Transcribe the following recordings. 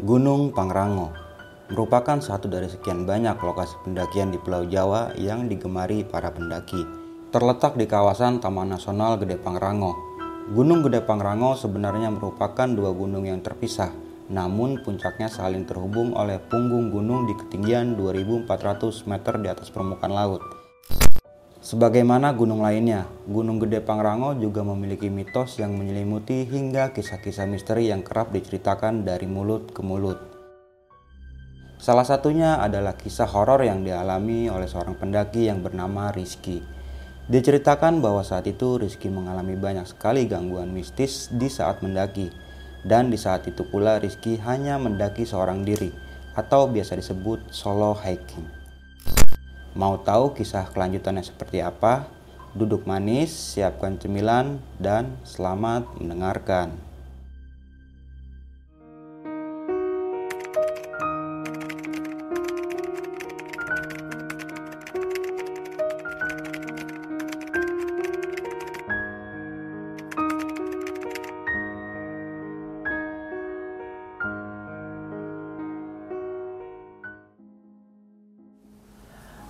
Gunung Pangrango merupakan satu dari sekian banyak lokasi pendakian di Pulau Jawa yang digemari para pendaki. Terletak di kawasan Taman Nasional Gede Pangrango. Gunung Gede Pangrango sebenarnya merupakan dua gunung yang terpisah, namun puncaknya saling terhubung oleh punggung gunung di ketinggian 2400 meter di atas permukaan laut. Sebagaimana gunung lainnya, Gunung Gede Pangrango juga memiliki mitos yang menyelimuti hingga kisah-kisah misteri yang kerap diceritakan dari mulut ke mulut. Salah satunya adalah kisah horor yang dialami oleh seorang pendaki yang bernama Rizky. Diceritakan bahwa saat itu Rizky mengalami banyak sekali gangguan mistis di saat mendaki. Dan di saat itu pula Rizky hanya mendaki seorang diri atau biasa disebut solo hiking. Mau tahu kisah kelanjutannya seperti apa? Duduk manis, siapkan cemilan, dan selamat mendengarkan.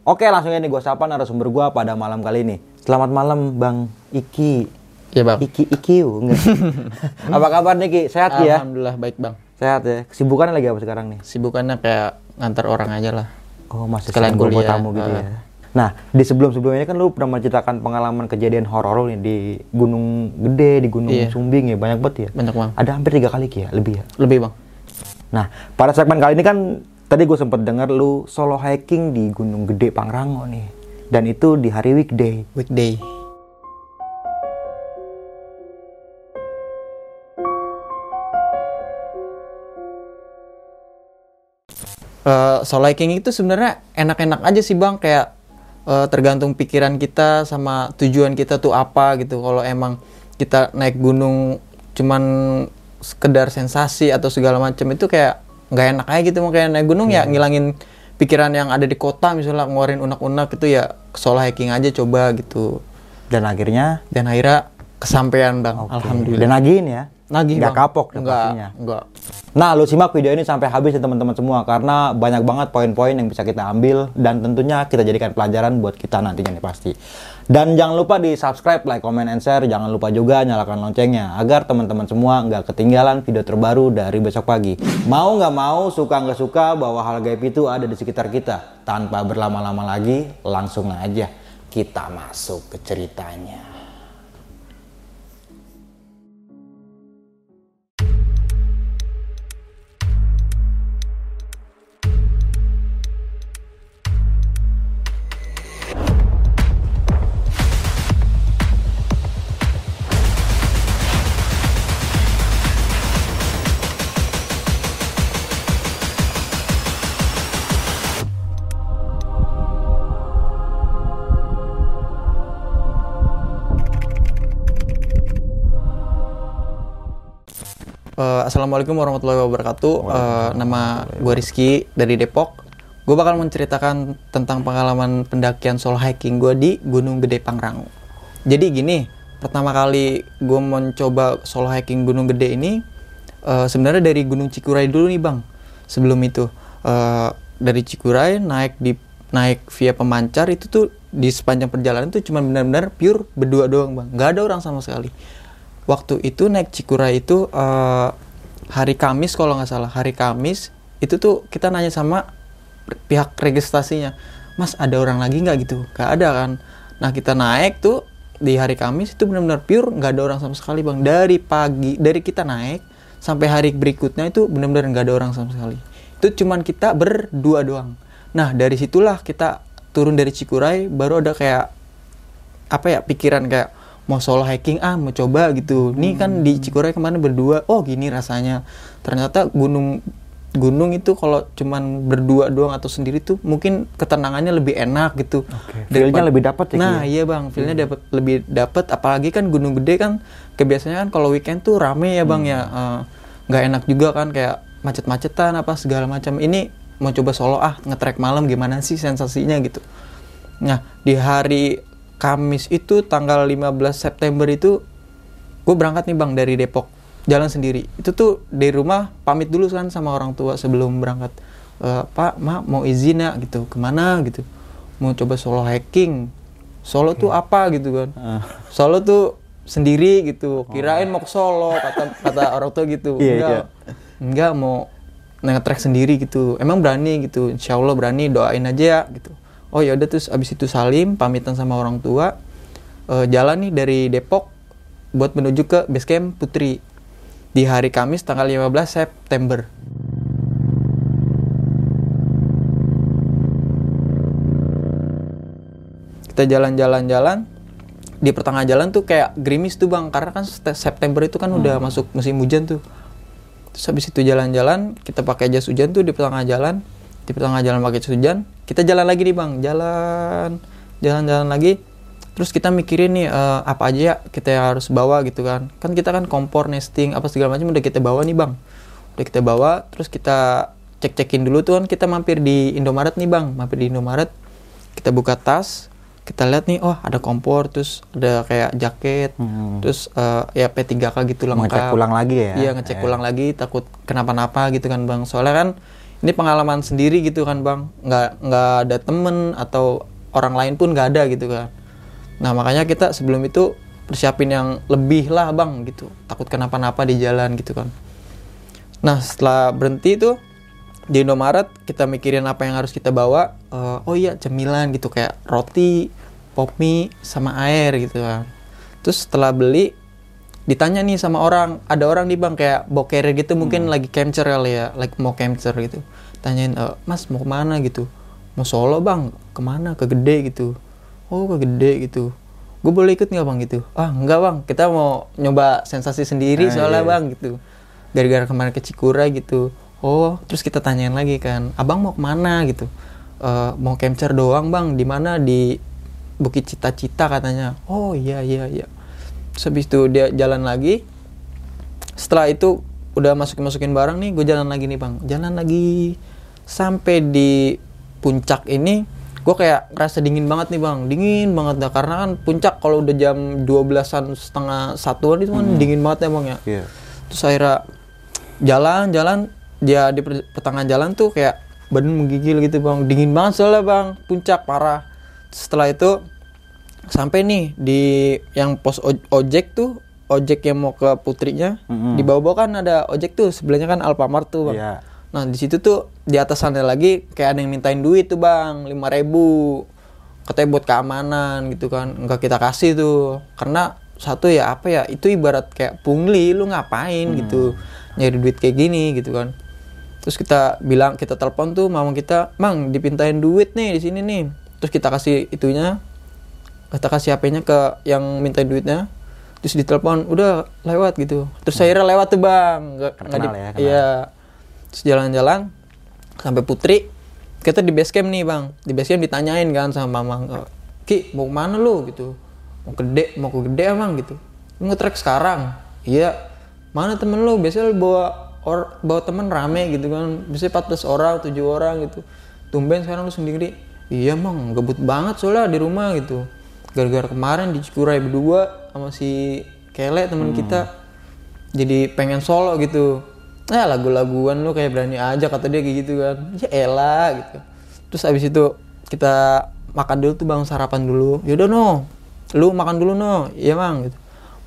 Oke langsung nih gue sapa narasumber gue pada malam kali ini. Selamat malam Bang Iki. Iya bang. Iki Ikiu. enggak? apa kabar nih Ki? Sehat ya? Alhamdulillah baik bang. Sehat ya. Kesibukannya lagi apa sekarang nih? Sibukannya kayak ngantar orang aja lah. Oh masih Sekalian buat kuliah, tamu gitu ah. ya. Nah di sebelum-sebelumnya kan lu pernah menceritakan pengalaman kejadian horor nih di Gunung Gede, di Gunung Iya. Sumbing ya banyak banget ya. Banyak bang. Ada hampir tiga kali ya, lebih ya. Lebih bang. Nah pada segmen kali ini kan tadi gue sempet dengar lu solo hiking di Gunung Gede Pangrango nih. Dan itu di hari weekday. Weekday. Eh, solo hiking itu sebenarnya enak-enak aja sih bang kayak eh, tergantung pikiran kita sama tujuan kita tuh apa gitu kalau emang kita naik gunung cuman sekedar sensasi atau segala macam itu kayak nggak enak aja gitu makanya naik gunung ya ngilangin pikiran yang ada di kota misalnya ngeluarin unak-unak itu ya solo hiking aja coba gitu Dan akhirnya dan akhirnya kesampaian bang Oke. alhamdulillah Dan nagiin ya. Nagih, Nggak Bang. kapok dong Nggak, pastinya. nggak. Nah, lu simak video ini sampai habis ya teman-teman semua karena banyak banget poin-poin yang bisa kita ambil dan tentunya kita jadikan pelajaran buat kita nantinya nih pasti. Dan jangan lupa di subscribe, like, comment, and share. Jangan lupa juga nyalakan loncengnya agar teman-teman semua nggak ketinggalan video terbaru dari besok pagi. Mau nggak mau, suka nggak suka bahwa hal gaib itu ada di sekitar kita. Tanpa berlama-lama lagi, langsung aja kita masuk ke ceritanya. Assalamualaikum warahmatullahi wabarakatuh. Eh, nama gue Rizky dari Depok. Gue bakal menceritakan tentang pengalaman pendakian solo hiking gue di Gunung Gede Pangrango. Jadi gini, pertama kali gue mencoba solo hiking Gunung Gede ini, eh, sebenarnya dari Gunung Cikuray dulu nih bang. Sebelum itu eh, dari Cikuray naik di naik via pemancar itu tuh di sepanjang perjalanan tuh cuma benar-benar pure berdua doang bang, nggak ada orang sama sekali waktu itu naik Cikura itu eh, hari Kamis kalau nggak salah. Hari Kamis itu tuh kita nanya sama pihak registrasinya Mas ada orang lagi nggak? Gitu. Nggak ada kan. Nah kita naik tuh di hari Kamis itu benar-benar pure nggak ada orang sama sekali bang. Dari pagi dari kita naik sampai hari berikutnya itu benar-benar nggak ada orang sama sekali. Itu cuman kita berdua doang. Nah dari situlah kita turun dari Cikuray baru ada kayak apa ya pikiran kayak mau solo hiking ah mau coba gitu. Nih kan di Cikuray kemarin berdua, oh gini rasanya. Ternyata gunung gunung itu kalau cuman berdua doang atau sendiri tuh mungkin ketenangannya lebih enak gitu. Daripada- feel-nya lebih dapet ya, Nah, ya? iya Bang, feelnya dapat lebih dapat apalagi kan gunung gede kan kebiasaannya kan kalau weekend tuh rame ya Bang ya. Eh, nggak enak juga kan kayak macet-macetan apa segala macam. Ini mau coba solo ah ngetrek malam gimana sih sensasinya gitu. Nah, di hari Kamis itu tanggal 15 September itu gue berangkat nih bang dari Depok. Jalan sendiri. Itu tuh dari rumah pamit dulu kan sama orang tua sebelum berangkat. "Eh, pak mak mau izin ya? Gitu. Ke mana? Gitu. Mau coba solo hiking. Solo tuh apa? Gitu kan. Ah. Solo tuh sendiri. Gitu. Kirain mau ke Solo kata kata orang tua gitu. Iya, enggak. iya. enggak mau nge-track sendiri gitu. Emang berani? Gitu. Insya Allah berani doain aja ya gitu oh ya udah terus abis itu salim pamitan sama orang tua Eh, jalan nih dari Depok buat menuju ke base camp Putri. Di hari Kamis tanggal 15 September. Kita jalan-jalan-jalan di pertengahan jalan tuh kayak gerimis tuh bang. Karena kan se- September itu kan udah masuk musim hujan tuh. Terus habis itu jalan-jalan kita pakai jas hujan tuh di pertengahan jalan di pertengahan jalan pakai hujan kita jalan lagi nih bang. Jalan jalan-jalan lagi. Terus kita mikirin nih eh, apa aja ya kita harus bawa gitu kan. Kan kita kan kompor nesting apa segala macam udah kita bawa nih bang. Udah kita bawa terus kita cek-cekin dulu tuh kan kita mampir di Indomaret nih bang. Mampir di Indomaret kita buka tas kita lihat nih oh ada kompor terus ada kayak jaket Hmm. terus eh, ya P3K gitu lengkap. Ngecek ulang lagi ya? iya ngecek Ya. ulang lagi takut kenapa-napa gitu kan bang. Soalnya kan ini pengalaman sendiri gitu kan bang nggak nggak ada temen atau orang lain pun nggak ada gitu kan nah makanya kita sebelum itu persiapin yang lebih lah bang gitu takut kenapa-napa di jalan gitu kan Nah setelah berhenti tuh di Indomaret kita mikirin apa yang harus kita bawa. Eh, oh iya cemilan gitu kayak roti, pop mie sama air gitu kan. Terus setelah beli ditanya nih sama orang, ada orang nih bang kayak carrier gitu mungkin lagi capture kali ya, like mau capture gitu. Tanyain, "Eh, Mas mau ke mana gitu? Mau Solo bang, ke mana? Ke Gede gitu. Oh ke Gede gitu. Gue boleh ikut nggak bang gitu? Ah enggak bang, kita mau nyoba sensasi sendiri Ah, soalnya iya. bang gitu gara-gara kemarin ke Cikura gitu oh terus kita tanyain lagi kan abang mau ke mana gitu "Eh, mau capture doang bang di mana di Bukit Cita-Cita katanya oh iya iya iya habis itu dia jalan lagi. Setelah itu udah masukin masukin barang nih gue jalan lagi nih bang. Jalan lagi. Sampai di puncak ini gue kayak ngerasa dingin banget nih bang. Dingin banget dah karena kan puncak kalau udah jam 12-an setengah satuan itu kan dingin banget ya bang ya. Iya. terus akhirnya jalan-jalan dia di per- pertengahan jalan tuh kayak badan menggigil gitu bang. Dingin banget soalnya bang. Puncak parah. Setelah itu sampai nih di yang pos oj- ojek tuh ojek yang mau ke putrinya Mm-mm. di bawah-bawah kan ada ojek tuh sebelahnya kan Alfamart tuh bang. Iya. nah di situ tuh di atas sana lagi kayak ada yang mintain duit tuh bang 5000 ribu. Katanya buat keamanan gitu kan nggak kita kasih tuh. Karena satu ya apa ya itu ibarat kayak pungli lu ngapain gitu nyari duit kayak gini gitu kan. Terus kita bilang kita telepon tuh mama kita mang dipintain duit nih di sini nih. Terus kita kasih itunya kita kasih HP-nya ke yang minta duitnya terus ditelepon udah lewat gitu. Terus akhirnya lewat tuh bang. Nggak Terkenal ya, kenal. iya. Terus jalan-jalan sampai Putri kita di base camp nih bang. Di base camp ditanyain kan sama mama ki mau ke mana lu? Gitu. Mau gede mau ke gede emang gitu. Lu nge-track sekarang? Iya. Mana temen lu? Biasanya lu bawa or, bawa temen rame gitu kan. Biasanya 14 orang 7 orang gitu. Tumben sekarang lu sendiri. Iya emang gebut banget soalnya di rumah gitu gara-gara kemarin di Cikuray berdua sama si Kele temen kita jadi pengen solo gitu. Nah lagu-laguan lu kayak berani aja kata dia kayak gitu kan. Ya elah gitu. Terus abis itu kita makan dulu tuh bang sarapan dulu. Yaudah no. Lu makan dulu no. Iya bang gitu.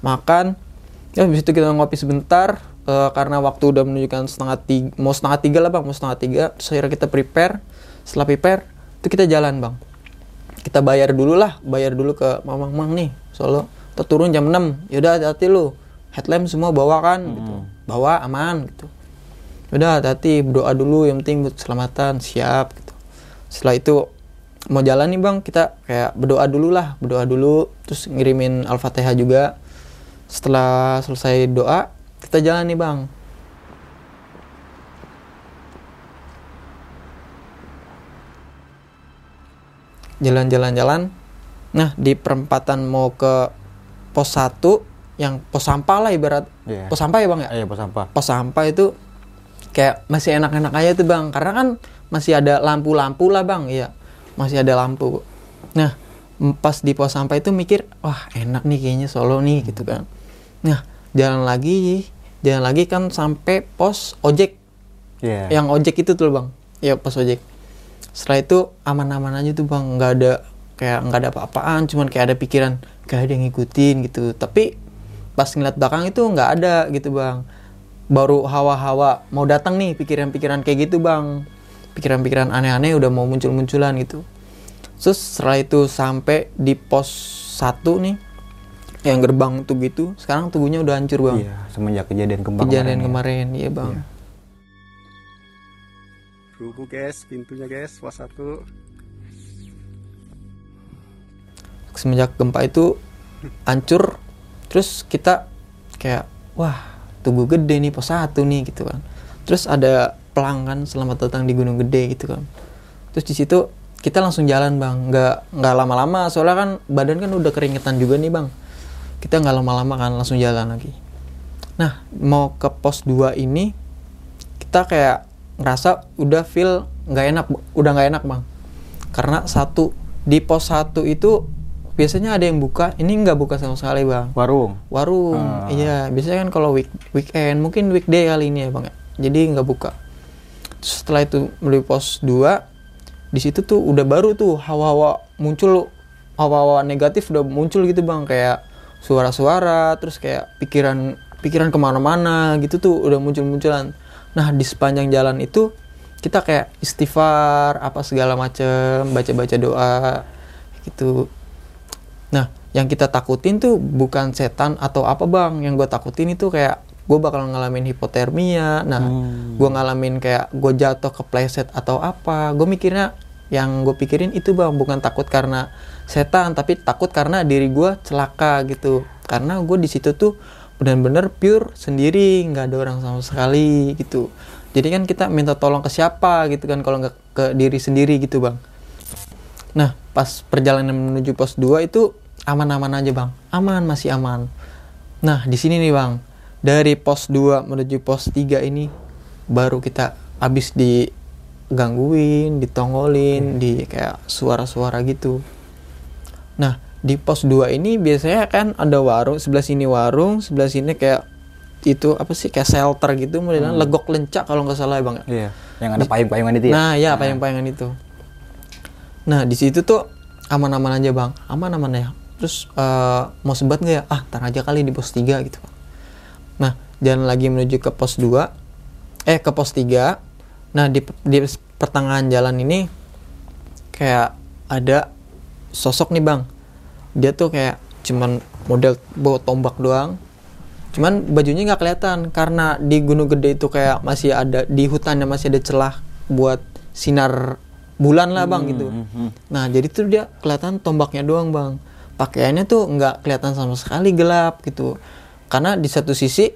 Makan. Ya habis itu kita ngopi sebentar eh, karena waktu udah menunjukkan setengah tiga mau setengah tiga lah bang mau setengah tiga. Terus akhirnya kita prepare. Setelah prepare itu kita jalan bang kita bayar dulu lah bayar dulu ke mamang mang nih solo. Kita turun jam 6 yaudah hati-hati lu. Headlamp semua bawa kan? Gitu. Bawa aman gitu. Udah hati-hati berdoa dulu yang penting buat keselamatan siap gitu. Setelah itu mau jalan nih bang kita kayak berdoa dulu lah berdoa dulu terus ngirimin al-fatihah juga. Setelah selesai doa kita jalan nih bang jalan-jalan-jalan. Nah di perempatan mau ke pos 1 yang pos sampah lah ibarat. Iya. pos sampah ya bang ya? Iya, pos sampah. pos sampah itu kayak masih enak-enak aja tuh bang. Karena kan masih ada lampu-lampu lah bang. Iya masih ada lampu. Nah pas di pos sampah itu mikir wah enak nih kayaknya Solo nih gitu kan. Nah jalan lagi jalan lagi kan sampai pos ojek. Iya. yang ojek itu tuh bang. Ya pos ojek setelah itu aman-aman aja tuh bang. Nggak ada kayak nggak ada apa-apaan cuman kayak ada pikiran kayak ada yang ngikutin gitu. Tapi pas ngeliat belakang itu nggak ada gitu bang. Baru hawa-hawa mau datang nih pikiran-pikiran kayak gitu bang. Pikiran-pikiran aneh-aneh udah mau muncul-munculan gitu. Terus setelah itu sampai di pos satu nih yang gerbang tuh gitu sekarang tubuhnya udah hancur bang. Iya, semenjak kejadian gempa kejadian ya. kemarin iya bang Rubuh guys, pintunya guys, pos satu. semenjak gempa itu hancur terus kita kayak wah tugu gede nih pos satu nih gitu kan. Terus ada pelanggan selamat datang di gunung gede gitu kan. Terus di situ kita langsung jalan bang. Nggak nggak lama-lama soalnya kan badan kan udah keringetan juga nih bang. Kita nggak lama-lama kan langsung jalan lagi. Nah mau ke pos 2 ini kita kayak ngerasa udah feel nggak enak udah nggak enak bang karena satu di pos satu itu biasanya ada yang buka ini nggak buka sama sekali bang Warung. warung Ah. iya biasanya kan kalau week weekend mungkin weekday kali ini ya bang ya. jadi nggak buka Terus setelah itu melalui pos 2 di situ tuh udah baru tuh hawa-hawa muncul hawa-hawa negatif udah muncul gitu bang kayak suara-suara terus kayak pikiran pikiran ke mana-mana gitu tuh udah muncul-munculan nah di sepanjang jalan itu kita kayak istighfar apa segala macem baca-baca doa gitu Nah, yang kita takutin tuh bukan setan atau apa bang. Yang gue takutin itu kayak gue bakal ngalamin hipotermia. Nah, Hmm. gue ngalamin kayak gue jatuh kepleset atau apa. Gue mikirnya yang gue pikirin itu bang bukan takut karena setan, tapi takut karena diri gue celaka gitu. Karena gue di situ tuh benar-benar pure sendiri, nggak ada orang sama sekali gitu. Jadi kan kita minta tolong ke siapa gitu kan kalau nggak ke diri sendiri gitu bang. Nah, pas perjalanan menuju pos 2 itu aman-aman aja, Bang. Aman, masih aman. Nah, di sini nih, Bang. Dari pos 2 menuju pos 3 ini baru kita habis digangguin, ditongolin, di kayak suara-suara gitu. Nah, di pos 2 ini biasanya kan ada warung, sebelah sini warung, sebelah sini kayak itu apa sih kayak shelter gitu modelan legok lencak kalau nggak salah ya bang ya Iya. Yang ada payung-payungan itu ya. Nah, ya payung-payangan itu. Nah, di situ tuh aman-aman aja, Bang. Aman-aman ya. Terus eh, mau sebat nggak ya? Ah, tar aja kali di pos 3 gitu. Nah, jalan lagi menuju ke pos 2. Eh, ke pos 3. Nah, di di pertengahan jalan ini kayak ada sosok nih, Bang. Dia tuh kayak cuman model bawa tombak doang. Cuman bajunya nggak kelihatan karena di Gunung Gede itu kayak masih ada di hutannya masih ada celah buat sinar bulan lah bang gitu. Nah jadi tuh dia kelihatan tombaknya doang bang. Pakaiannya tuh nggak kelihatan sama sekali gelap gitu. Karena di satu sisi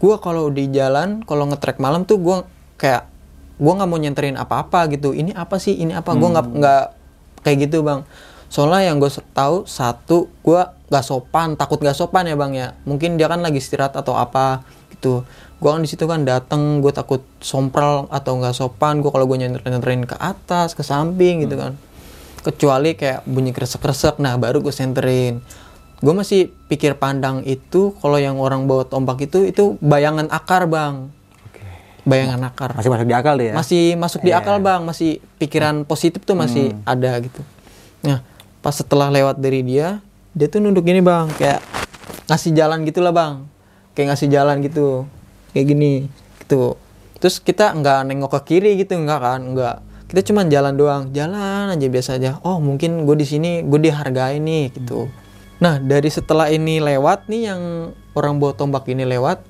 gua kalau di jalan kalau ngetrek malam tuh gua kayak gua nggak mau nyenterin apa-apa gitu. Ini apa sih? Ini apa? Gua nggak nggak kayak gitu bang. Soalnya yang gue tahu satu gue gak sopan, takut gak sopan ya bang ya. Mungkin dia kan lagi istirahat atau apa gitu. Gue kan di situ kan dateng, gue takut sompral atau nggak sopan. Gue kalau gue nyenterin nyenterin ke atas, ke samping gitu kan. Kecuali kayak bunyi kresek-kresek, nah baru gue senterin. Gue masih pikir pandang itu kalau yang orang bawa tombak itu itu bayangan akar bang. Bayangan akar Masih masuk di akal deh ya. masih masuk di Iya. akal bang masih pikiran positif tuh masih Hmm. ada gitu nah pas setelah lewat dari dia dia tuh nunduk gini bang kayak ngasih jalan gitulah bang. Kayak ngasih jalan gitu kayak gini gitu. Terus kita nggak nengok ke kiri gitu nggak kan nggak. Kita cuman jalan doang jalan aja biasa aja. Oh mungkin gue di sini gue dihargai nih gitu. Nah dari setelah ini lewat nih yang orang bawa tombak ini lewat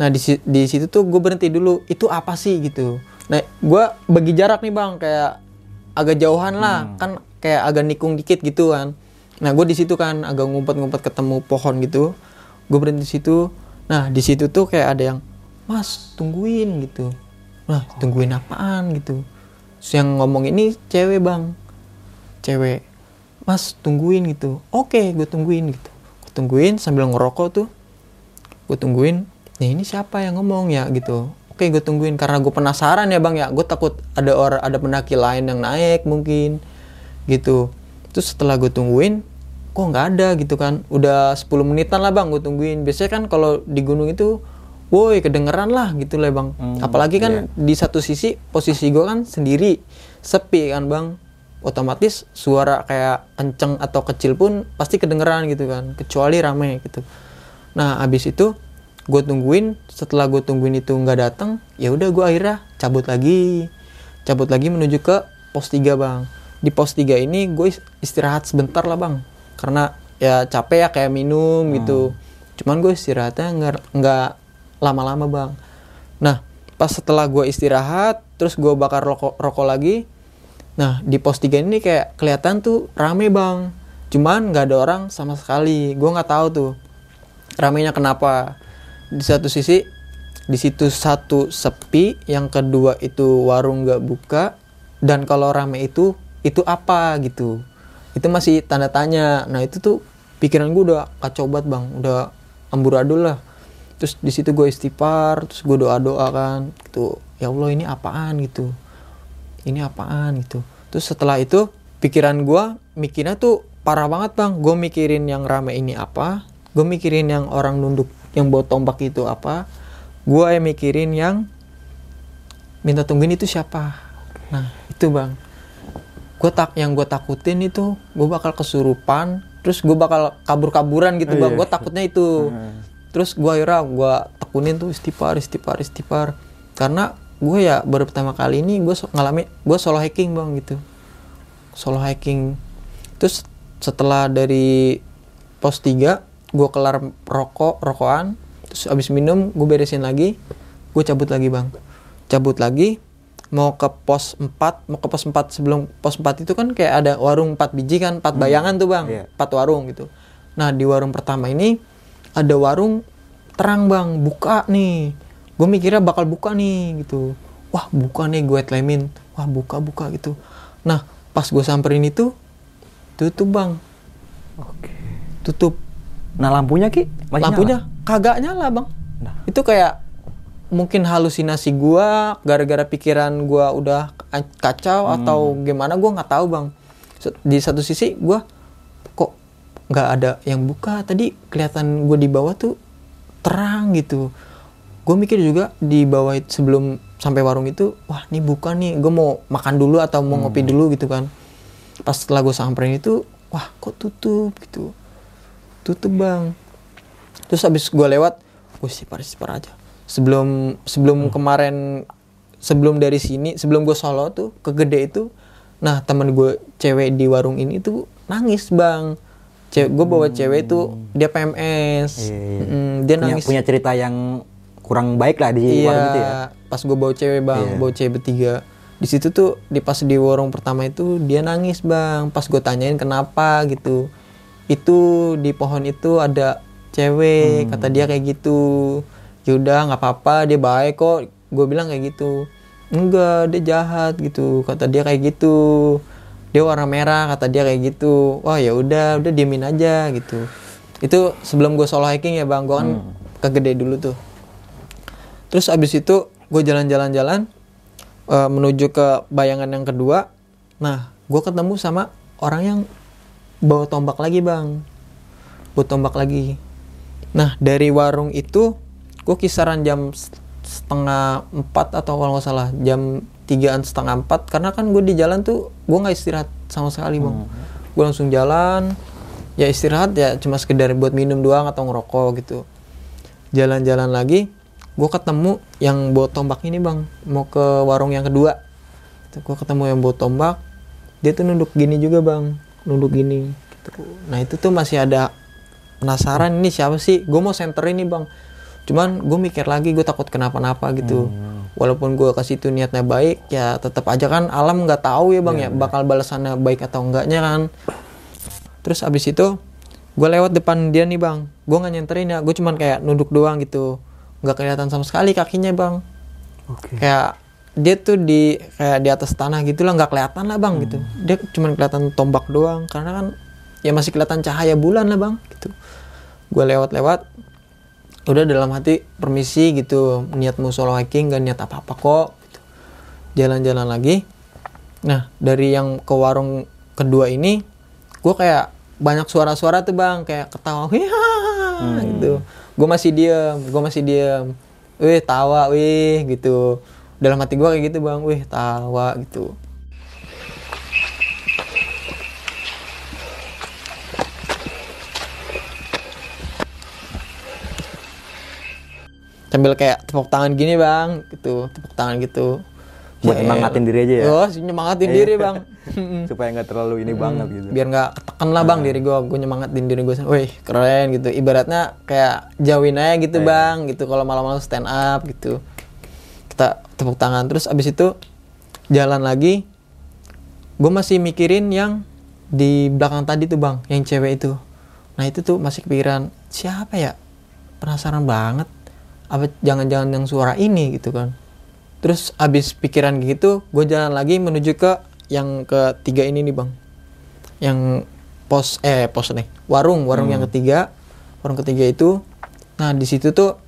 Nah di, di situ tuh gue berhenti dulu. Itu apa sih? gitu? Nah gue bagi jarak nih bang, kayak agak jauhan lah, kan kayak agak nikung dikit gitu kan. Nah gue di situ kan agak ngumpet-ngumpet ketemu pohon gitu. Gue berhenti di situ. Nah di situ tuh kayak ada yang, Mas tungguin gitu. Nah tungguin apaan gitu? Terus yang ngomong ini cewek bang. cewek mas tungguin gitu oke gue tungguin gitu gue tungguin sambil ngerokok tuh gue tungguin nih ini siapa yang ngomong ya gitu oke gue tungguin karena gue penasaran ya bang ya gue takut ada orang ada pendaki lain yang naik mungkin gitu. Terus setelah gue tungguin kok nggak ada gitu kan. Udah 10 menitan lah bang gue tungguin. Biasanya kan kalau di gunung itu woi kedengeran lah gitu lah bang. Apalagi kan di satu sisi posisi gue kan sendiri sepi kan bang. Otomatis suara kayak kenceng atau kecil pun pasti kedengeran gitu kan kecuali rame gitu. Nah abis itu gue tungguin. Setelah gue tungguin itu nggak datang ya udah gue akhirnya cabut lagi. Cabut lagi menuju ke pos 3 bang di pos 3 ini gue istirahat sebentar lah bang. Karena ya capek ya kayak minum gitu. Cuman gue istirahatnya nggak nggak lama-lama bang. Nah pas setelah gue istirahat terus gue bakar rokok rokok lagi nah di pos 3 ini kayak kelihatan tuh rame bang. Cuman nggak ada orang sama sekali. Gue nggak tahu tuh ramenya kenapa. Di satu sisi di situ satu sepi yang kedua itu warung nggak buka dan kalau rame itu itu apa? gitu. Itu masih tanda tanya. Nah itu tuh pikiran gue udah kacau banget bang. Udah amburadul lah. Terus di situ gue istighfar terus gue doa doa kan gitu. Ya allah ini apaan? gitu. Ini apaan? gitu. Terus setelah itu pikiran gue mikirnya tuh parah banget bang. Gue mikirin yang rame ini apa gue mikirin yang orang nunduk yang bawa tombak itu apa gue yang mikirin yang minta tungguin itu siapa. Nah itu bang gue tak yang gue takutin itu gue bakal kesurupan terus gue bakal kabur-kaburan gitu bang. gue takutnya itu. Terus gue akhirnya gue tekunin tuh istighfar istighfar istighfar. Karena gue ya baru pertama kali ini gue so, ngalami gue solo hiking bang gitu. Solo hiking. Terus setelah dari pos 3 gue kelar rokok rokokan. Terus abis minum gue beresin lagi gue cabut lagi bang. Cabut lagi mau ke pos 4 mau ke pos 4 sebelum pos 4 itu kan kayak ada warung 4 biji kan 4 bayangan tuh bang. Iya. 4 warung gitu. Nah di warung pertama ini ada warung terang bang. Buka nih. Gue mikirnya bakal buka nih gitu. Wah buka nih gue tlemin wah buka buka gitu. Nah pas gue samperin itu tutup bang. Oke. tutup. Nah lampunya ki? Masih lampunya? Nyala? kagak nyala bang. Nah. itu kayak mungkin halusinasi gua gara-gara pikiran gua udah ka- kacau atau gimana gua nggak tahu bang. Di satu sisi gua kok nggak ada yang buka? Tadi kelihatan gua di bawah tuh terang gitu. Gue mikir juga di bawah sebelum sampai warung itu wah ini buka nih gue mau makan dulu atau mau ngopi dulu gitu kan. Pas setelah gue samperin itu wah kok tutup? Gitu. Tutup bang. Terus habis gue lewat gue istighfar istighfar aja sebelum sebelum kemarin sebelum dari sini sebelum gue solo tuh ke gede itu nah temen gue cewek di warung ini tuh nangis bang. Cewek gue bawa cewek itu dia PMS Iya, iya. Mm, dia punya, nangis. punya cerita yang kurang baik lah di iya warung itu ya. pas gue bawa cewek bang Iya. bawa cewek bertiga. Di situ tuh di pas di warung pertama itu dia nangis bang. Pas gue tanyain kenapa gitu. Itu di pohon itu ada cewek kata dia kayak gitu yaudah nggak apa-apa dia baik kok. Gue bilang kayak gitu. Enggak dia jahat gitu. Kata dia kayak gitu. Dia warna merah kata dia kayak gitu. Wah ya udah udah diemin aja gitu. Itu sebelum gue solo hiking ya bang. Gue kan ke gede dulu tuh. Terus abis itu gue jalan-jalan-jalan eh, menuju ke bayangan yang kedua. Nah, gue ketemu sama orang yang bawa tombak lagi bang, bawa tombak lagi. Nah dari warung itu gue kisaran jam setengah empat atau kalau nggak salah jam tigaan setengah empat. Karena kan gue di jalan tuh gue nggak istirahat sama sekali bang. Gue langsung jalan, ya istirahat ya cuma sekedar buat minum doang atau ngerokok gitu. Jalan-jalan lagi gue ketemu yang bawa tombak ini bang. Mau ke warung yang kedua. Gue ketemu yang bawa tombak dia tuh nunduk gini juga bang. Nunduk gini gitu. nah itu tuh masih ada penasaran ini siapa sih? Gue mau center ini bang cuman gue mikir lagi gue takut kenapa-napa gitu. Walaupun gue kasih itu niatnya baik ya tetap aja kan alam nggak tahu ya bang ya bakal balasannya baik atau enggaknya kan. Terus abis itu gue lewat depan dia nih bang. Gue nggak nyenterin ya gue cuman kayak nunduk doang gitu. Nggak kelihatan sama sekali kakinya bang. Oke. kayak dia tuh di kayak di atas tanah gitu lah nggak kelihatan lah bang gitu. Dia cuma kelihatan tombak doang karena kan ya masih kelihatan cahaya bulan lah bang gitu. Gue lewat-lewat udah dalam hati permisi gitu niat mau solo hiking gak niat apa-apa kok gitu. jalan-jalan lagi. Nah dari yang ke warung kedua ini gue kayak banyak suara-suara tuh bang. Kayak ketawa Hihaha, gitu. Gue masih diem gue masih diem. Wih tawa wih gitu. Dalam hati gue kayak gitu bang. Wih tawa gitu sambil kayak tepuk tangan gini bang gitu tepuk tangan gitu. Buat Ya, nyemangatin diri aja ya? oh sih nyemangatin diri bang. Supaya nggak terlalu ini banget gitu. biar nggak ketekan lah bang diri gue gue nyemangatin diri gue wih keren gitu. Ibaratnya kayak jauhin aja gitu bang gitu. Kalau malam-malam stand up gitu. Kita tepuk tangan. Terus abis itu jalan lagi gue masih mikirin yang di belakang tadi tuh bang yang cewek itu. Nah itu tuh masih kepikiran siapa ya? Penasaran banget apa jangan-jangan yang suara ini gitu kan. Terus abis pikiran gitu gue jalan lagi menuju ke yang ketiga ini nih bang. Yang pos eh pos nih. Warung warung yang ketiga. Warung ketiga itu nah di situ tuh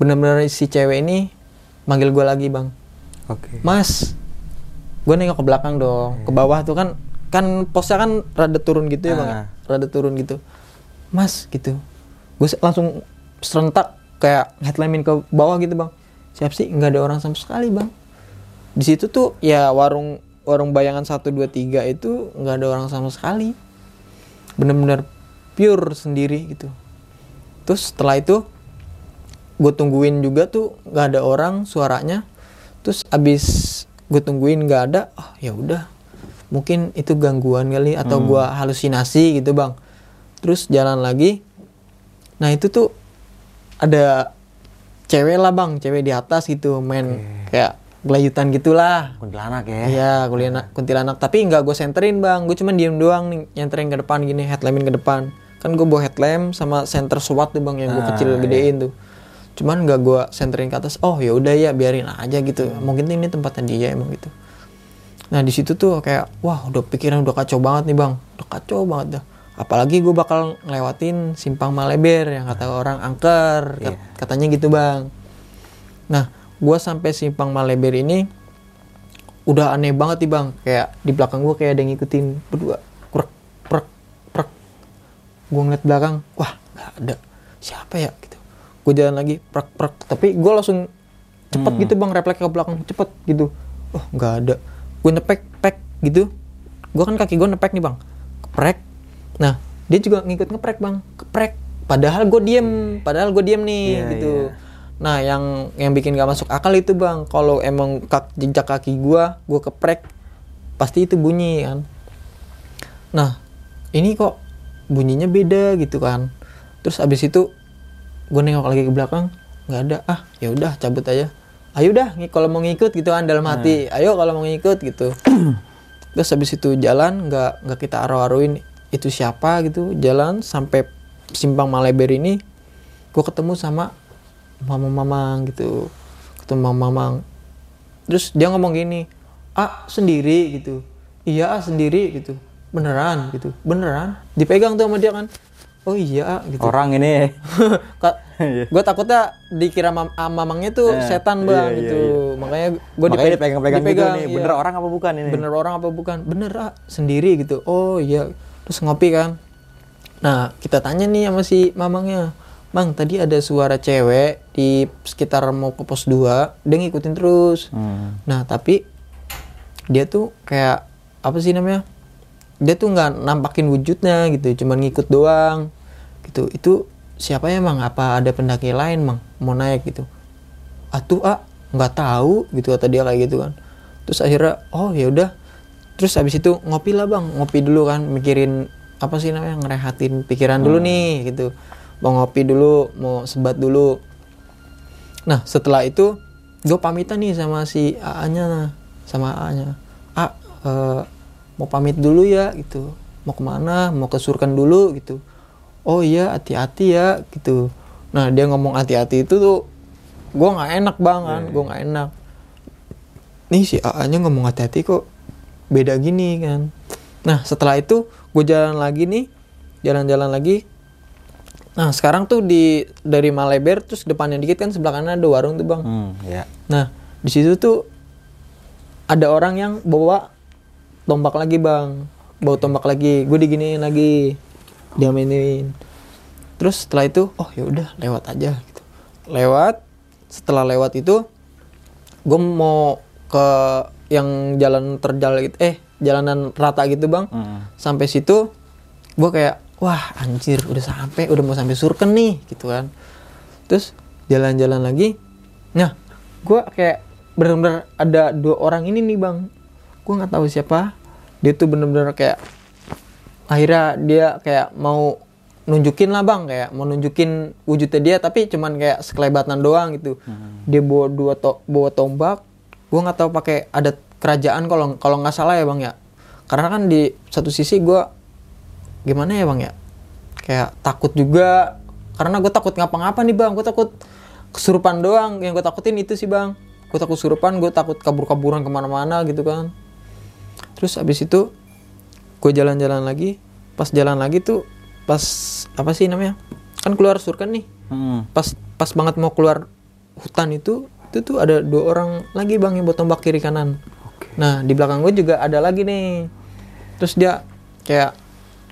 benar-benar si cewek ini manggil gue lagi bang. Oke. mas gue nengok ke belakang dong. Ke bawah tuh kan kan posnya kan rada turun gitu ya bang ya? Ah. rada turun gitu. Mas gitu. Gue langsung serentak kayak headlinein ke bawah gitu bang. Siap sih? Nggak ada orang sama sekali bang. Di situ tuh ya warung warung bayangan 1, 2, 3 itu nggak ada orang sama sekali. Bener-bener pure sendiri gitu. Terus setelah itu gue tungguin juga tuh nggak ada orang suaranya. Terus abis gue tungguin nggak ada oh ya udah. Mungkin itu gangguan kali atau gua halusinasi gitu bang. Terus jalan lagi. Nah itu tuh ada cewek lah bang cewek di atas gitu main kayak gelayutan gitulah Kuntilanak ya. Iya, kuntilanak, kuntilanak. Tapi nggak gue senterin bang, gue cuma diem doang nih, nyenterin ke depan gini, headlampein ke depan. Kan gue bawa headlamp sama center SWAT tuh bang, yang gue Ah, kecil gedein tuh. Cuman nggak gue senterin ke atas. Oh ya udah ya, biarin aja gitu. Mungkin ini tempatnya dia emang gitu. Nah di situ tuh kayak, wah udah pikiran udah kacau banget nih bang, udah kacau banget dah. Apalagi gue bakal ngelewatin simpang Maleber yang kata orang angker, kat- katanya gitu bang. Nah, gue sampai simpang Maleber ini udah aneh banget nih bang. Kayak di belakang gue kayak ada yang ngikutin berdua. Prek, prek, prek. Gue ngeliat belakang, wah nggak ada. Siapa ya gitu. Gue jalan lagi, prek, prek. Tapi gue langsung cepet gitu bang, refleks ke belakang cepet gitu. Oh nggak ada. Gue nepek, pek gitu. Gue kan kaki gue nepek nih bang. Keprek. Nah, dia juga ngikut ngeprek bang. Keprek. Padahal gue diem, padahal gue diem nih Iya, gitu. iya. Nah, yang yang bikin gak masuk akal itu bang, kalau emang kak, jejak kaki gua, gua keprek, pasti itu bunyi kan. Nah, ini kok bunyinya beda gitu kan. Terus abis itu gue nengok lagi ke belakang, nggak ada. Ah, ya udah cabut aja. Ayo dah, kalau mau ngikut gitu kan dalam hati. Ayo kalau mau ngikut gitu. Terus habis itu jalan, nggak nggak kita aru-aruin itu siapa gitu. Jalan sampai simpang Maleber ini, gue ketemu sama mama mamang gitu. Ketemu mama mamang. Terus dia ngomong gini ah sendiri gitu. Iya ah sendiri gitu. Beneran gitu. Beneran? Dipegang tuh sama dia kan. Oh iya gitu. Orang ini. gue takutnya dikira mam ah, mamangnya tuh Eh, setan iya, bang iya, gitu. iya. makanya gue Makanya dipegang-pegang gitu nih. iya. Bener orang apa bukan ini? bener orang apa bukan? Bener ah sendiri gitu. Oh iya terus ngopi kan. Nah kita tanya nih sama si mamangnya bang tadi ada suara cewek di sekitar mau ke pos 2 dia ngikutin terus. Hmm. nah tapi dia tuh kayak apa sih namanya dia tuh nggak nampakin wujudnya gitu cuman ngikut doang gitu. Itu siapa ya mang? Apa ada pendaki lain mang? Mau naik gitu. Atuh ah nggak tahu gitu kata dia kayak gitu kan. Terus akhirnya oh ya udah terus habis itu ngopi lah bang. Ngopi dulu kan mikirin apa sih namanya ngerehatin pikiran dulu nih gitu. Mau ngopi dulu mau sebat dulu. Nah setelah itu gue pamitan nih sama si AA nya nah sama AA nya A eh, mau pamit dulu ya gitu. Mau ke mana? Mau ke Surkan dulu gitu. Oh iya hati-hati ya gitu. Nah dia ngomong hati-hati itu tuh gue nggak enak banget gue nggak enak. Nih si AA nya ngomong hati-hati kok beda gini kan nah setelah itu gue jalan lagi nih jalan-jalan lagi nah sekarang tuh di dari Maleber terus depannya dikit kan sebelah kanan ada warung tuh bang Hmm, ya. Nah, di situ tuh ada orang yang bawa tombak lagi, Bang. Bawa tombak lagi. Gue diginiin lagi. Diamainin. Terus setelah itu, oh ya udah lewat aja gitu. Lewat. Setelah lewat itu gue mau ke yang jalan terjal gitu eh jalanan rata gitu bang. Hmm. sampai situ gue kayak wah anjir udah sampai udah mau sampai surken nih gitu kan. Terus jalan-jalan lagi nah gue kayak bener-bener ada dua orang ini nih bang. Gue nggak tahu siapa. Dia tuh bener-bener kayak akhirnya dia kayak mau nunjukin lah bang kayak mau nunjukin wujudnya dia tapi cuman kayak sekelebatan doang gitu. Dia bawa dua to bawa tombak gue nggak tahu pakai adat kerajaan kalau kalau nggak salah ya bang ya. Karena kan di satu sisi gue gimana ya bang ya? Kayak takut juga. Karena gue takut ngapa-ngapa nih bang. Gue takut kesurupan doang. Yang gue takutin itu sih bang. Gue takut kesurupan gue takut kabur-kaburan ke mana-mana gitu kan. Terus abis itu gue jalan-jalan lagi. Pas jalan lagi tuh pas apa sih namanya? Kan keluar surkan nih. Hmm. pas pas banget mau keluar hutan itu itu tuh ada dua orang lagi bang yang bawa tombak kiri kanan. Nah di belakang gue juga ada lagi nih. Terus dia kayak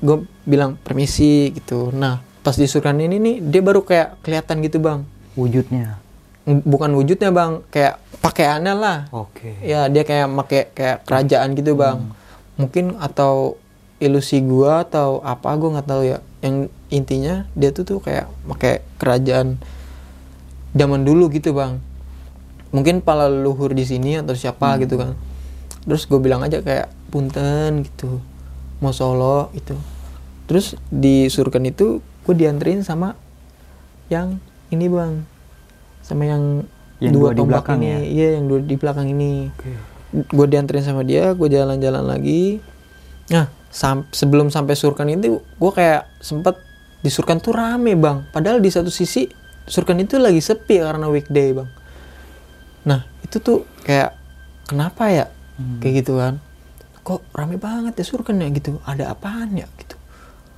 gue bilang permisi gitu. Nah pas di surkan ini nih dia baru kayak kelihatan gitu bang. Wujudnya. Bukan wujudnya bang kayak pakaiannya lah. Oke. ya dia kayak make kayak kerajaan gitu bang. Mungkin atau ilusi gua atau apa gua nggak tahu ya. Yang intinya dia tuh tuh kayak pakai kerajaan zaman dulu gitu bang mungkin pala leluhur di sini atau siapa gitu kan. Terus gue bilang aja kayak punten gitu. Mau solo itu terus di surken itu gue dianterin sama yang ini bang. Sama yang, Yang dua dua di belakang ini. ya? iya yang dua di belakang ini. Oke. gue dianterin sama dia gue jalan-jalan lagi. Nah sam- sebelum sampai surkan itu gue kayak sempet di surkan tuh rame bang. Padahal di satu sisi surkan itu lagi sepi karena weekday bang nah itu tuh kayak kenapa ya? Kayak gitu kan. Kok rame banget ya surkan ya gitu. Ada apaan ya gitu.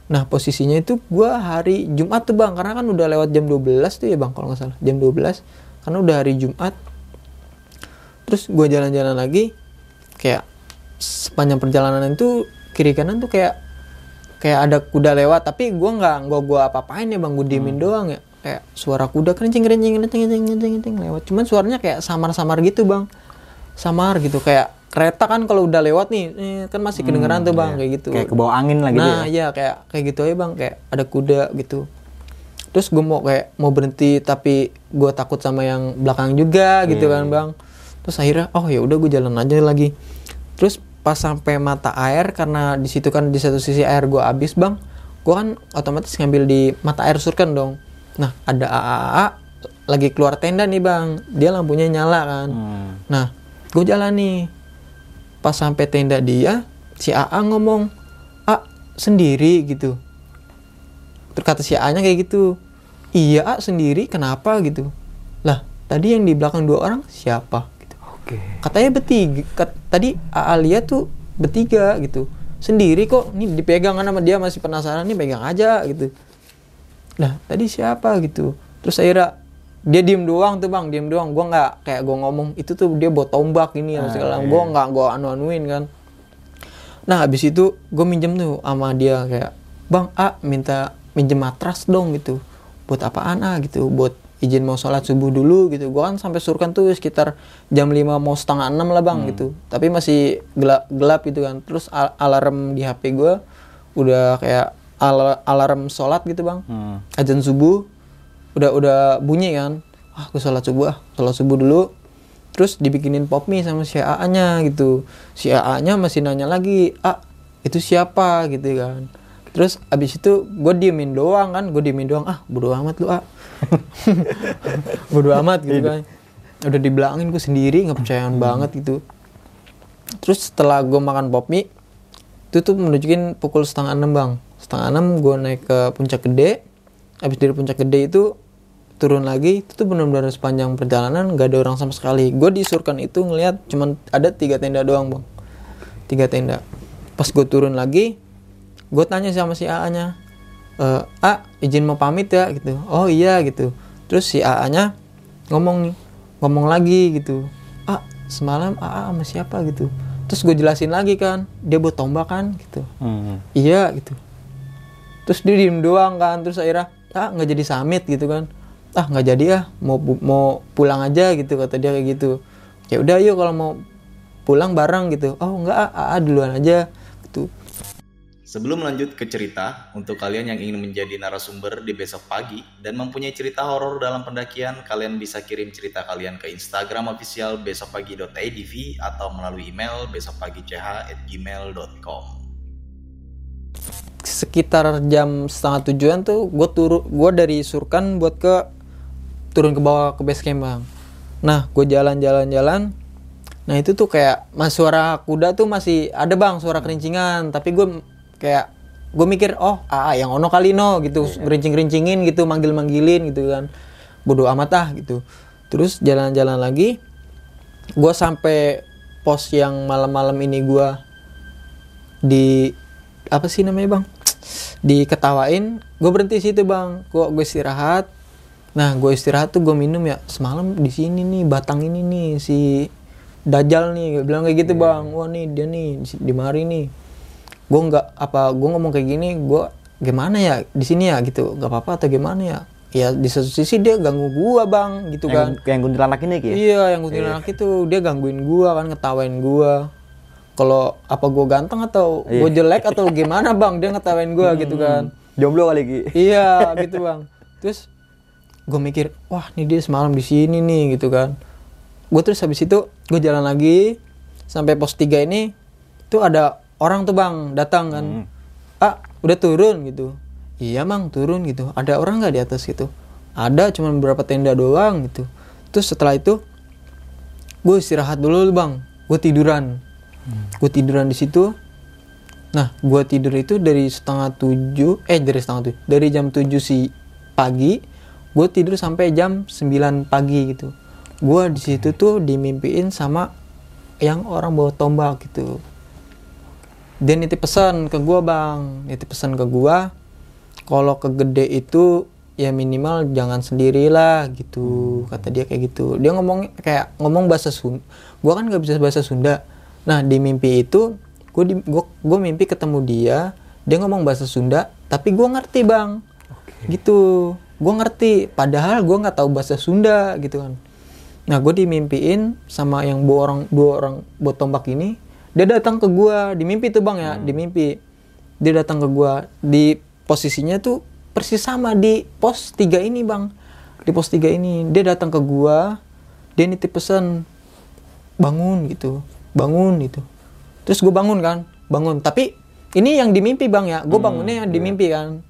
Nah posisinya itu gue hari Jumat tuh bang. Karena kan udah lewat jam 12 tuh ya bang kalau nggak salah. Jam 12 karena udah hari Jumat. Terus gue jalan-jalan lagi kayak sepanjang perjalanan itu kiri kanan tuh kayak kayak ada kuda lewat. Tapi gue nggak gue gua apa apain ya bang. Gue diemin doang ya kayak suara kuda kencing kencing kencing kencing kencing lewat. Cuman suaranya kayak samar-samar gitu bang. Samar gitu kayak kereta kan kalau udah lewat nih eh, kan masih kedengeran tuh bang kayak gitu. Kayak ke bawah angin lah gitu nah ya. iya kayak kayak gitu aja bang kayak ada kuda gitu. Terus gue mau kayak mau berhenti tapi gue takut sama yang belakang juga gitu kan bang. Terus akhirnya oh ya udah gue jalan aja lagi. Terus pas sampai mata air karena di situ kan di satu sisi air gue habis bang gue kan otomatis ngambil di mata air surken dong nah ada AAA lagi keluar tenda nih bang dia lampunya nyala kan Hmm. Nah, gue jalan nih. Pas sampai tenda dia, si AA ngomong, A sendiri gitu. Terus kata si A-nya kayak gitu. Iya A sendiri, kenapa gitu? Lah, tadi yang di belakang dua orang siapa? Gitu. Oke. Katanya bertiga. kat- tadi AA lihat tuh bertiga gitu. Sendiri kok, nih dipegang sama dia masih penasaran nih pegang aja gitu. Lah, tadi siapa gitu? Terus akhirnya dia diem doang tuh bang, diem doang. Gua nggak kayak gua ngomong itu tuh dia bawa tombak ini Ah, yang segala. iya. Gua nggak gua anu-anuin kan. Nah habis itu gue minjem tuh sama dia kayak bang A minta minjem matras dong gitu. Buat apaan A gitu? Buat izin mau sholat subuh dulu gitu. Gua kan sampai surkan tuh sekitar jam 5 mau setengah 6 lah bang gitu. Tapi masih gelap gelap gitu kan. Terus al- alarm di HP gua udah kayak al- alarm sholat gitu bang. Hmm. azan subuh udah udah bunyi kan. Ah aku sholat subuh ah sholat subuh dulu. Terus dibikinin pop mie sama si AA nya gitu. Si AA nya masih nanya lagi ah itu siapa? gitu kan. Terus abis itu gue diemin doang kan gue diemin doang ah bodo amat lu ah bodo amat gitu kan. Udah dibilangin gue sendiri nggak percayaan banget gitu. Terus setelah gue makan pop mie itu tuh menunjukin pukul setengah enam bang setengah enam gue naik ke puncak gede. Habis dari puncak gede itu turun lagi itu tuh benar-benar sepanjang perjalanan nggak ada orang sama sekali. Gue di surkan itu ngelihat cuman ada tiga tenda doang bang. Tiga tenda. Pas gue turun lagi gue tanya sama si AA nya "Eh, A izin mau pamit ya? Gitu. Oh iya gitu. Terus si AA nya ngomong nih ngomong lagi gitu. A semalam AA sama siapa? Gitu. Terus gue jelasin lagi kan dia buat tombak kan? Gitu. Hmm. iya gitu terus dia diem doang kan terus akhirnya ah nggak jadi summit gitu kan. Ah nggak jadi ah mau mau pulang aja gitu kata dia kayak gitu. Ya udah yuk kalau mau pulang bareng gitu. Oh enggak ah, ah duluan aja gitu. Sebelum lanjut ke cerita, untuk kalian yang ingin menjadi narasumber di besok pagi dan mempunyai cerita horor dalam pendakian, kalian bisa kirim cerita kalian ke Instagram official besokpagi.idv atau melalui email besokpagi.ch@gmail.com. sekitar jam setengah tujuan tuh gue turun gue dari Surkan buat ke turun ke bawah ke base camp bang. Nah gue jalan-jalan-jalan nah itu tuh kayak mas suara kuda tuh masih ada bang suara kerincingan. Tapi gue kayak gue mikir oh ah yang ono kali no gitu. Ngerincing-ngerincingin gitu manggil-manggilin gitu kan. Bodoh amat ah gitu. Terus jalan-jalan lagi gue sampai pos yang malam-malam ini gue di apa sih namanya bang? Diketawain gue berhenti situ bang. Gue gue istirahat. Nah gue istirahat tuh gue minum ya semalam di sini nih batang ini nih si Dajjal nih. Gue bilang kayak gitu bang wah nih dia nih di, mari nih. Gue nggak apa gue ngomong kayak gini gue gimana ya di sini ya? Gitu nggak apa-apa atau gimana ya? Ya di satu sisi dia ganggu gua bang gitu kan. Yang, yang kuntilanak ini ya? Iya, yang kuntilanak itu dia gangguin gua kan, ngetawain gua. Kalau apa gua ganteng atau gua jelek atau gimana bang, dia ngetawain gua gitu kan. Jomblo kali Ki. Iya, gitu bang. Terus gue mikir, wah ini dia semalam di sini nih gitu kan. Gue terus habis itu gue jalan lagi sampai pos 3 ini tuh ada orang tuh bang datang kan. Ah udah turun gitu. Iya mang turun gitu. Ada orang nggak di atas gitu? Ada cuma beberapa tenda doang gitu. Terus setelah itu gue istirahat dulu bang. Gue tiduran. Gue tiduran di situ. Nah, gua tidur itu dari setengah tujuh, eh dari setengah tujuh, dari jam tujuh si pagi, gue tidur sampai jam 9 pagi gitu. Gua di situ tuh dimimpiin sama yang orang bawa tombak gitu. Dia nitip pesan ke gua bang, nitip pesan ke gua, kalau ke gede itu ya minimal jangan sendirilah gitu kata dia kayak gitu dia ngomong kayak ngomong bahasa Sunda gua kan nggak bisa bahasa Sunda nah di mimpi itu gue di gua, gua mimpi ketemu dia dia ngomong bahasa Sunda tapi gua ngerti bang. Gitu. Gua ngerti padahal gua nggak tahu bahasa Sunda gitu kan. Nah gue dimimpiin sama yang dua orang dua orang buat tombak ini dia datang ke gua. Di mimpi tuh bang ya di mimpi. Dia datang ke gua. Di posisinya tuh persis sama di pos 3 ini bang. Di pos 3 ini. Dia datang ke gua dia nitip pesan bangun gitu bangun gitu. Terus gue bangun kan bangun. Tapi ini yang di mimpi bang ya. Gue bangunnya yang di mimpi kan.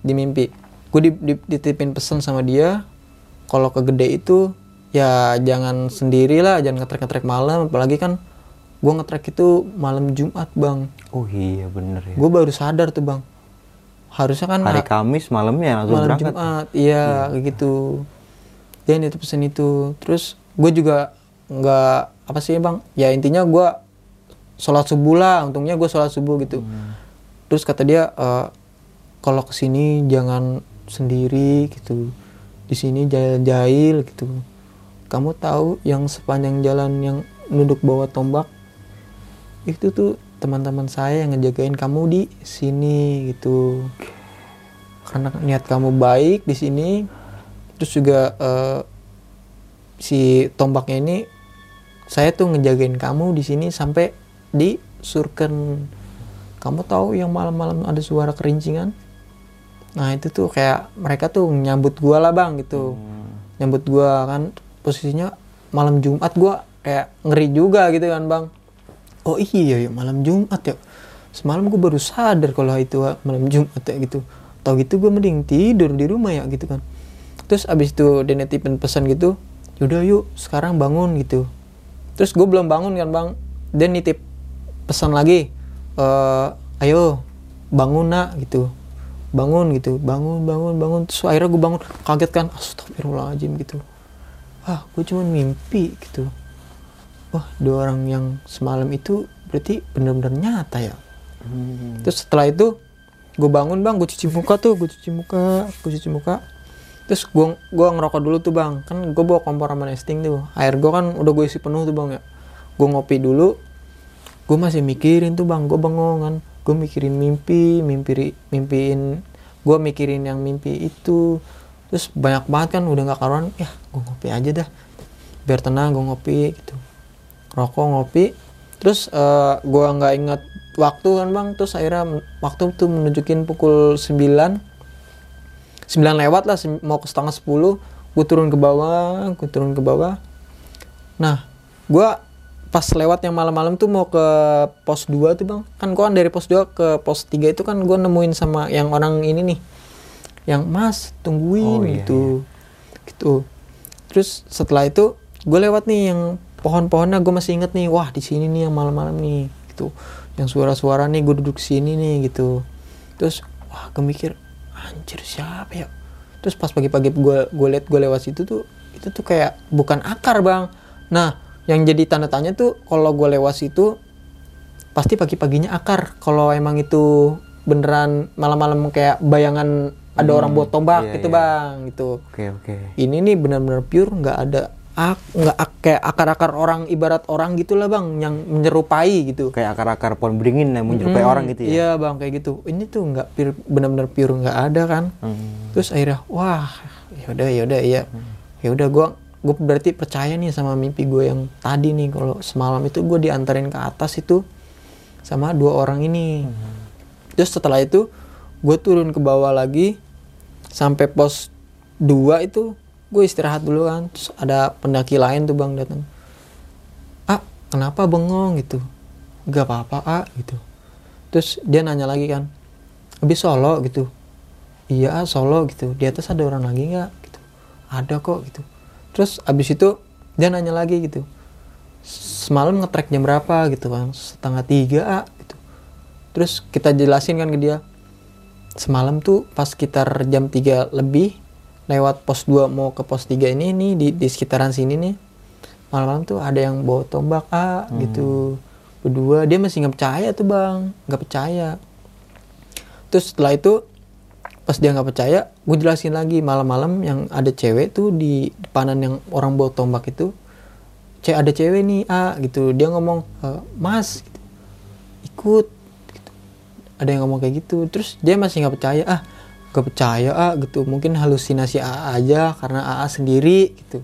Di mimpi. Gue di, di- dititipin pesan sama dia kalau ke gede itu ya jangan sendiri lah jangan ngetrek-ngetrek malam. Apalagi kan gue ngetrek itu malam Jumat bang. Oh iya bener ya. gue baru sadar tuh bang. Harusnya kan Hari Kamis malamnya langsung malam berangkat. Jumat. Iya kayak gitu. Dia nitip pesan itu. Terus gue juga nggak apa sih bang? Ya intinya gue sholat subuh lah. Untungnya gue sholat subuh gitu. Terus kata dia "Eh, kalau ke sini jangan sendiri gitu. Di sini jahil-jahil gitu. Kamu tahu yang sepanjang jalan yang nunduk bawa tombak? Itu tuh teman-teman saya yang ngejagain kamu di sini gitu. Karena niat kamu baik di sini terus juga eh, si tombaknya ini saya tuh ngejagain kamu di sini sampai di surken. Kamu tahu yang malam-malam ada suara kerincingan? Nah itu tuh kayak mereka tuh nyambut gua lah bang gitu. Nyambut gua kan posisinya malam Jumat gua kayak ngeri juga gitu kan bang. Oh iya ya malam Jumat ya. Semalam gue baru sadar kalau itu malam Jumat ya gitu. Tau gitu gue mending tidur di rumah ya gitu kan. Terus abis itu dia nitipin pesan gitu yaudah yuk sekarang bangun gitu terus gue belum bangun kan bang. Dia nitip pesan lagi eh ayo bangun nak gitu. Bangun gitu. Bangun bangun bangun. Terus akhirnya gue bangun kaget kan astagfirullahaladzim gitu. Ah gue cuma mimpi gitu. Wah dua orang yang semalam itu berarti benar-benar nyata ya? Terus setelah itu gue bangun bang. Gue cuci muka tuh gue cuci muka gue cuci muka terus gue gua ngerokok dulu tuh bang. Kan gue bawa kompor sama nesting tuh. Air gue kan udah gue isi penuh tuh bang ya. Gue ngopi dulu. Gue masih mikirin tuh bang. Gue bengong kan. Gue mikirin mimpi mimpi mimpiin gue mikirin yang mimpi itu. Terus banyak banget kan udah nggak karuan. Ya gue ngopi aja dah. Biar tenang gue ngopi gitu. Rokok ngopi. Terus eh, gue nggak ingat waktu kan bang. Terus akhirnya waktu tuh menunjukin pukul 9 9 lewat lah mau ke setengah 10 gue turun ke bawah gue turun ke bawah. Nah gue pas lewat yang malam-malam tuh mau ke pos 2 tuh bang. Kan gue kan dari pos 2 ke pos 3 itu kan gue nemuin sama yang orang ini nih yang mas tungguin Oh, iya, gitu. gitu. Terus setelah itu gue lewat nih yang pohon-pohonnya gue masih inget nih wah di sini nih yang malam-malam nih gitu. Yang suara-suara nih gue duduk sini nih gitu. Terus wah gue mikir anjir siapa ya terus pas pagi-pagi gue gue liat gue lewat situ tuh itu tuh kayak bukan akar bang nah yang jadi tanda tanya tuh kalau gue lewat situ pasti pagi-paginya akar kalau emang itu beneran malam-malam kayak bayangan ada orang bawa tombak iya, gitu iya. bang gitu Oke oke. ini nih benar-benar pure nggak ada ak nggak ak- kayak akar-akar orang ibarat orang gitulah bang yang menyerupai gitu. Kayak akar-akar pohon beringin yang menyerupai Hmm, orang gitu ya. iya bang kayak gitu. Ini tuh nggak benar-benar pure nggak ada kan? Hmm. terus akhirnya wah yaudah yaudah iya. Yaudah gue gue berarti percaya nih sama mimpi gue yang tadi nih. Kalau semalam itu gue diantarin ke atas itu sama dua orang ini. Terus setelah itu gue turun ke bawah lagi sampai pos 2 itu gue istirahat dulu kan terus ada pendaki lain tuh bang datang ah kenapa bengong? gitu. Gak apa-apa ah gitu. Terus dia nanya lagi kan habis solo? gitu. Iya solo gitu. Di atas ada orang lagi nggak? gitu. Ada kok gitu. Terus abis itu dia nanya lagi gitu semalam ngetrek jam berapa? gitu bang setengah tiga ah, gitu. Terus kita jelasin kan ke dia semalam tuh pas sekitar jam 3 lebih lewat pos 2 mau ke pos 3 ini nih di, di sekitaran sini nih. Malam-malam tuh ada yang bawa tombak ah gitu berdua. Dia masih nggak percaya tuh bang. Nggak percaya. Terus setelah itu pas dia nggak percaya gue jelasin lagi malam-malam yang ada cewek tuh di depanan yang orang bawa tombak itu. Cewek ada cewek nih ah gitu. Dia ngomong "Eh, mas gitu, ikut gitu. ada yang ngomong kayak gitu. Terus dia masih nggak percaya. Ah nggak percaya ah gitu mungkin halusinasi AA aja karena AA sendiri gitu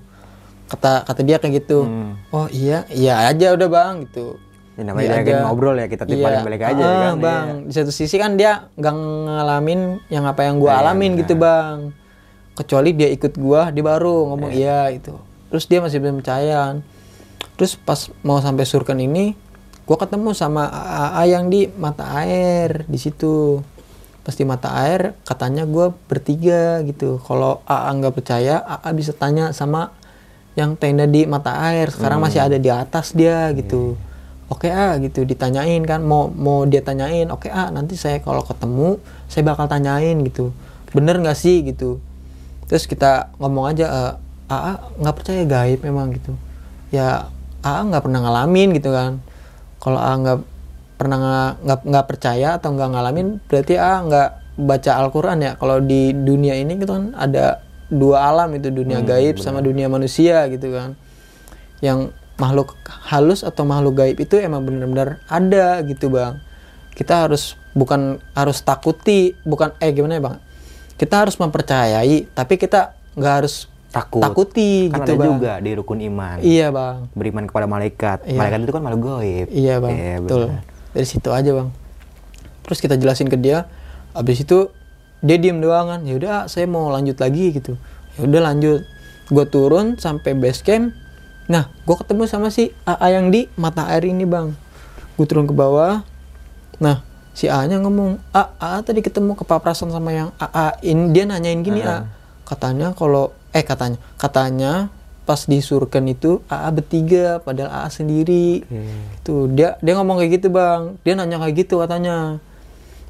kata kata dia kayak gitu Hmm. oh iya iya aja udah bang gitu Ya, namanya Dia ngobrol ya kita timpalin Iya. balik aja ya Ah, kan. bang Iya. di satu sisi kan dia nggak ngalamin yang apa yang gua Iya, alamin benar. gitu bang kecuali dia ikut gua dia baru ngomong iya itu terus dia masih belum percaya terus pas mau sampai surken ini gua ketemu sama AA yang di mata air di situ pas di mata air katanya gua bertiga gitu. Kalau AA nggak percaya AA bisa tanya sama yang tenda di mata air. Sekarang masih ada di atas dia gitu. Oke ah gitu. Ditanyain kan mau mau dia tanyain oke ah nanti saya kalau ketemu saya bakal tanyain gitu. Bener nggak sih gitu. Terus kita ngomong aja eh, AA nggak percaya gaib memang gitu. Ya AA nggak pernah ngalamin gitu kan. Kalau AA nggak pernah nggak nggak percaya atau nggak ngalamin berarti AA nggak baca Al-Quran ya kalau di dunia ini gitu kan ada dua alam itu dunia gaib sama dunia manusia gitu kan yang makhluk halus atau makhluk gaib itu emang benar-benar ada gitu bang kita harus bukan harus takuti bukan eh gimana ya bang kita harus mempercayai tapi kita nggak harus Takut. takuti Kan gitu ada bang juga di rukun iman. iya bang Beriman kepada malaikat. Iya. Malaikat itu kan makhluk gaib. Iya bang, Iya, betul. benar. Dari situ aja bang. Terus kita jelasin ke dia, abis itu dia diem doang kan. Ya udah, saya mau lanjut lagi gitu. Ya udah lanjut. Gue turun sampai base camp. Nah, gue ketemu sama si AA yang di mata air ini bang. Gue turun ke bawah. Nah, si A-nya ngomong, A, A tadi ketemu kepaprasan sama yang AA. Ini dia nanyain gini, A. Katanya kalau eh katanya, katanya pas disurkan itu AA bertiga padahal AA sendiri. Tuh, dia dia ngomong kayak gitu, Bang. Dia nanya kayak gitu katanya.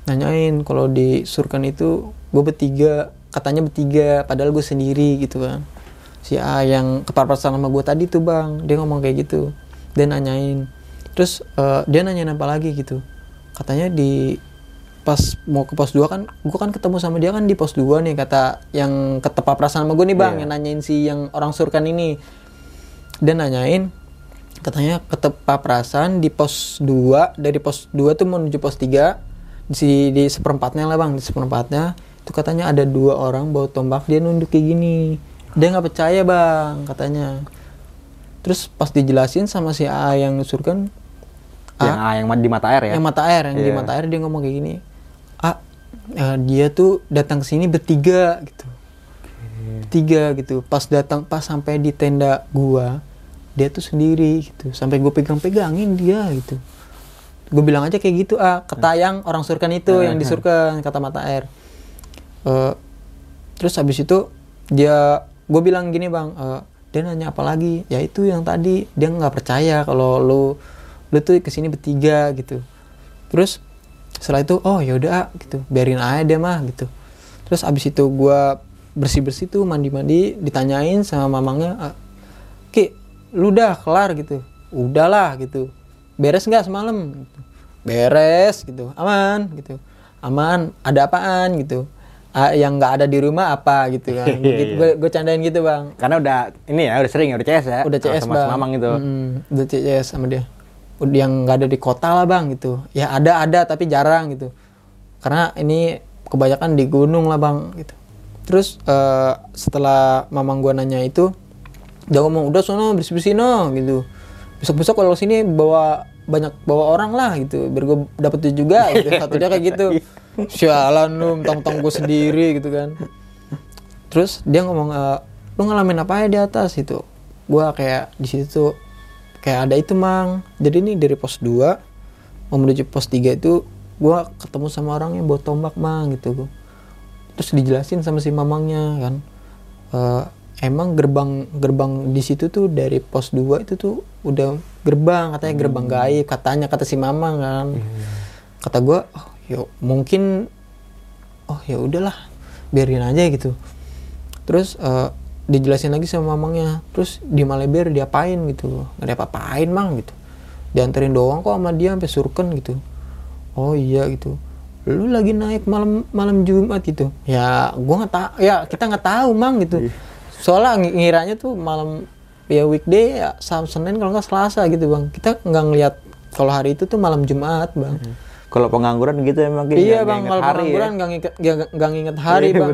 nanyain kalau di Surkan itu gue bertiga katanya bertiga padahal gue sendiri gitu kan si A yang kepapasan sama gue tadi tuh bang dia ngomong kayak gitu dia nanyain terus eh, dia nanyain apa lagi gitu katanya di pas mau ke pos 2 kan gue kan ketemu sama dia kan di pos 2 nih kata yang ketepaprasan sama gue nih bang Iya. yang nanyain si yang orang surkan ini dia nanyain katanya ketepaprasan di pos 2 dari pos 2 tuh menuju pos 3 di, di seperempatnya lah bang di seperempatnya itu katanya ada dua orang bawa tombak dia nunduk kayak gini dia nggak percaya bang katanya terus pas dijelasin sama si A yang nusurkan Yang A yang di mata air ya. yang mata air yang di Iya. mata air dia ngomong kayak gini eh, dia tuh datang ke sini bertiga gitu. Bertiga gitu. Pas datang pas sampai di tenda gua dia tuh sendiri gitu. Sampai gue pegang-pegangin dia gitu. Gue bilang aja kayak gitu ah ketayang orang surkan itu yang di surkan kata mata air. Eh, terus habis itu dia gue bilang gini bang eh, dia nanya apa lagi? Ya itu yang tadi dia nggak percaya kalau lu lu tuh ke sini bertiga gitu. Terus setelah itu oh yaudah ah, gitu. Biarin aja dia mah gitu. Terus abis itu gue bersih bersih tuh mandi mandi ditanyain sama mamangnya "Ah, ki lu udah kelar gitu. Udahlah gitu. Beres nggak semalam? gitu. beres gitu. Aman gitu. Aman ada apaan? gitu. Ah, yang nggak ada di rumah apa? gitu kan. Gitu, gue, gue candain gitu bang. Karena udah ini ya udah sering ya udah CS ya. udah CS sama bang. si Mamang gitu. Mm, udah CS sama dia yang nggak ada di kota lah bang gitu. Ya ada ada tapi jarang gitu. Karena ini kebanyakan di gunung lah bang gitu. Terus eh, setelah mamang gua nanya itu dia ngomong udah sono bersih bersih no gitu. Besok besok kalau sini bawa banyak bawa orang lah gitu biar gue dapet duit juga gitu. Satu dia kayak gitu. Sialan lu mentang-mentang gue sendiri gitu kan. Terus dia ngomong eh, lu ngalamin apa ya di atas? Itu gua kayak di situ tuh kayak ada itu mang. Jadi ini dari pos 2 mau menuju pos 3 itu gua ketemu sama orang yang bawa tombak mang gitu. Terus dijelasin sama si mamangnya kan. Eh, emang gerbang gerbang di situ tuh dari pos 2 itu tuh udah gerbang katanya gerbang gaib katanya kata si mamang kan. Kata gua oh yuk mungkin oh ya udahlah biarin aja gitu. Terus eh, dijelasin lagi sama mamangnya. Terus di Maleber diapain gitu? Nggak ada apa-apain mang gitu. Dianterin doang kok sama dia sampai surken gitu. Oh iya gitu. Lu lagi naik malam malam Jumat gitu. Ya gua nggak tahu ya kita nggak tahu mang gitu. Soalnya ng- ngiranya tuh malam ya weekday ya Sam Senin kalau nggak Selasa gitu bang. Kita nggak ngelihat kalau hari itu tuh malam Jumat bang. Kalau pengangguran gitu emang Iya bang, kalau pengangguran ya. nggak nginget nggak- nggak nginget hari Iya, bang.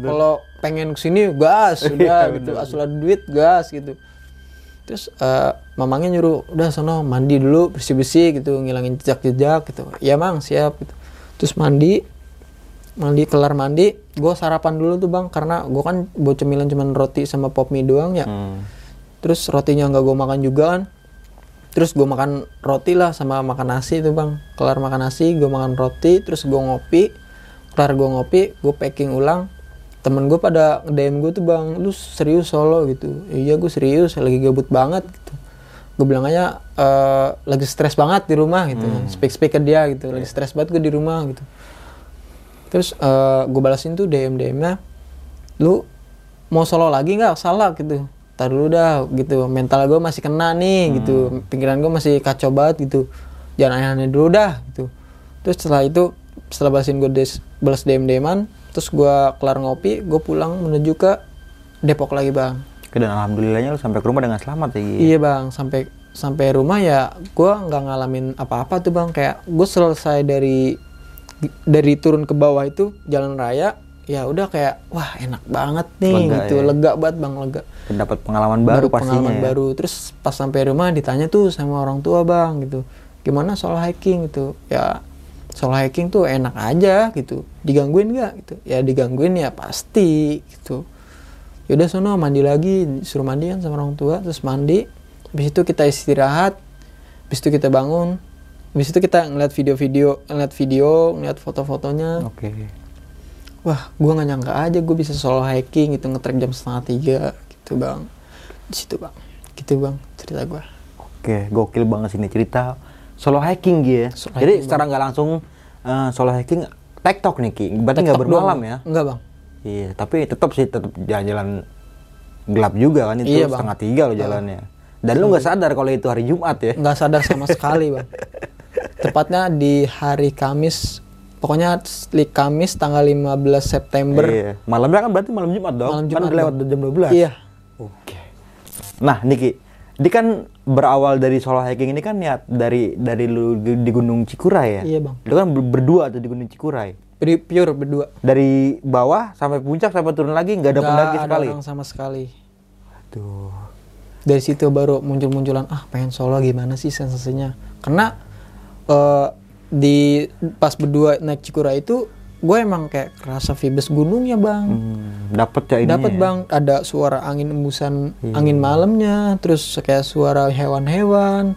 Kalau pengen ke sini gas, udah gitu, asal ada duit gas gitu. Terus eh, mamangnya nyuruh, udah sono mandi dulu bersih bersih gitu, ngilangin jejak jejak gitu. Iya mang siap gitu. Terus mandi, mandi kelar mandi, gue sarapan dulu tuh bang, karena gue kan bawa cemilan cuman roti sama pop mie doang ya. Hmm. Terus rotinya nggak gue makan juga kan. Terus gue makan roti lah sama makan nasi itu bang. Kelar makan nasi, gue makan roti, terus gue ngopi. Kelar gue ngopi, gue packing ulang. Temen gue pada nge-DM gue tuh bang, lu serius solo? Gitu. Iya gue serius, lagi gabut banget gitu. Gue bilang aja, "Eh, lagi stres banget di rumah gitu. Speak-speak ke dia gitu, lagi stres banget gue di rumah gitu. Terus gue balasin tuh DM-DM-nya, lu mau solo lagi nggak? Salah gitu. Tar dulu dah gitu. Mental gue masih kena nih gitu. Pikiran gue masih kacau banget gitu. Jangan aneh-aneh dulu dah gitu. Terus setelah itu setelah balasin gue des, balas DM DMan terus gue kelar ngopi gue pulang menuju ke Depok lagi bang Oke, Dan alhamdulillahnya lu sampai ke rumah dengan selamat ya. Iya bang sampai sampai rumah ya gue nggak ngalamin apa-apa tuh bang kayak gue selesai dari dari turun ke bawah itu jalan raya ya udah kayak wah enak banget nih Lega gitu ya. lega banget bang lega dapat pengalaman baru, pastinya. pengalaman ya. baru terus pas sampai rumah ditanya tuh sama orang tua bang gitu gimana soal hiking gitu ya soal hiking tuh enak aja gitu. Digangguin nggak gitu? Ya digangguin ya pasti gitu. Yaudah sono mandi lagi. Suruh mandi kan sama orang tua terus mandi. Habis itu kita istirahat. Habis itu kita bangun. Habis itu kita ngeliat video-video ngeliat video ngeliat foto-fotonya. Oke. wah gue nggak nyangka aja gue bisa solo hiking gitu ngetrek jam setengah tiga gitu bang. Di situ bang. Gitu bang cerita gue Oke, gokil banget sini cerita solo hiking Gi ya. Solo Jadi hiking, secara nggak langsung eh, solo hiking tektok nih Ki. Berarti nggak bermalam doang. ya? Enggak bang. Iya, tapi tetap sih tetap jalan-jalan gelap juga kan itu Iya, Bang. setengah tiga lo jalannya. Dan lu nggak sadar kalau itu hari Jumat ya? nggak sadar sama sekali bang tepatnya di hari Kamis pokoknya di Kamis tanggal 15 September Iya. Malamnya kan berarti malam Jumat dong. Malam kan Jumat, udah lewat jam 12. iya Oke. Nah, Niki, ini kan berawal dari solo hiking ini kan niat dari dari lu di Gunung Cikuray ya? Iya, Bang. Lu kan ber- berdua tuh di Gunung Cikuray. Pi- pure berdua Dari bawah sampai puncak sampai turun lagi nggak ada Nggak pendaki ada sekali. orang sama sekali Tuh. dari situ baru muncul-munculan ah pengen solo gimana sih sensasinya karena eh, di pas berdua naik Cikura itu gue emang kayak kerasa vibes gunungnya bang. Hmm, dapat ya ini. dapat bang. Ada suara angin embusan angin malamnya terus kayak suara hewan-hewan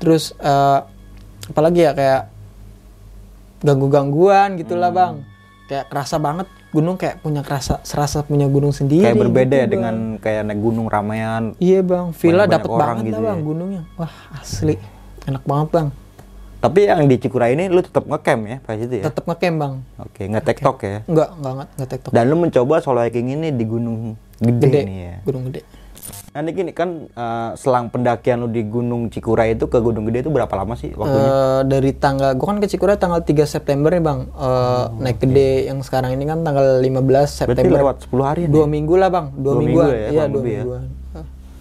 terus eh, apalagi ya kayak ganggu-gangguan gitulah bang. Kayak kerasa banget gunung kayak punya kerasa serasa punya gunung sendiri Kayak berbeda gitu, ya Bang. dengan kayak naik gunung ramean. iya bang. Villa dapat orang banget gitu bang ya. gunungnya. Wah asli. Enak banget bang Tapi yang di Cikuray ini lu tetap ngecamp ya pas itu ya? tetap ngecamp bang. Oke, nggak tektok ya. enggak enggak tektok. Dan lu mencoba solo hiking ini di gunung gede, gede. nih ya. gunung gede. Nah ini gini kan eh, selang pendakian lu di Gunung Cikuray itu ke Gunung Gede itu berapa lama sih waktunya? Eh, dari tanggal gua kan ke Cikura tanggal 3 September nih bang. Eh, naik gede yang sekarang ini kan tanggal 15 Oh, Berarti September. lewat 10 hari dua minggu lah bang. Dua, Dua mingguan minggu ya, iya dua ya. mingguan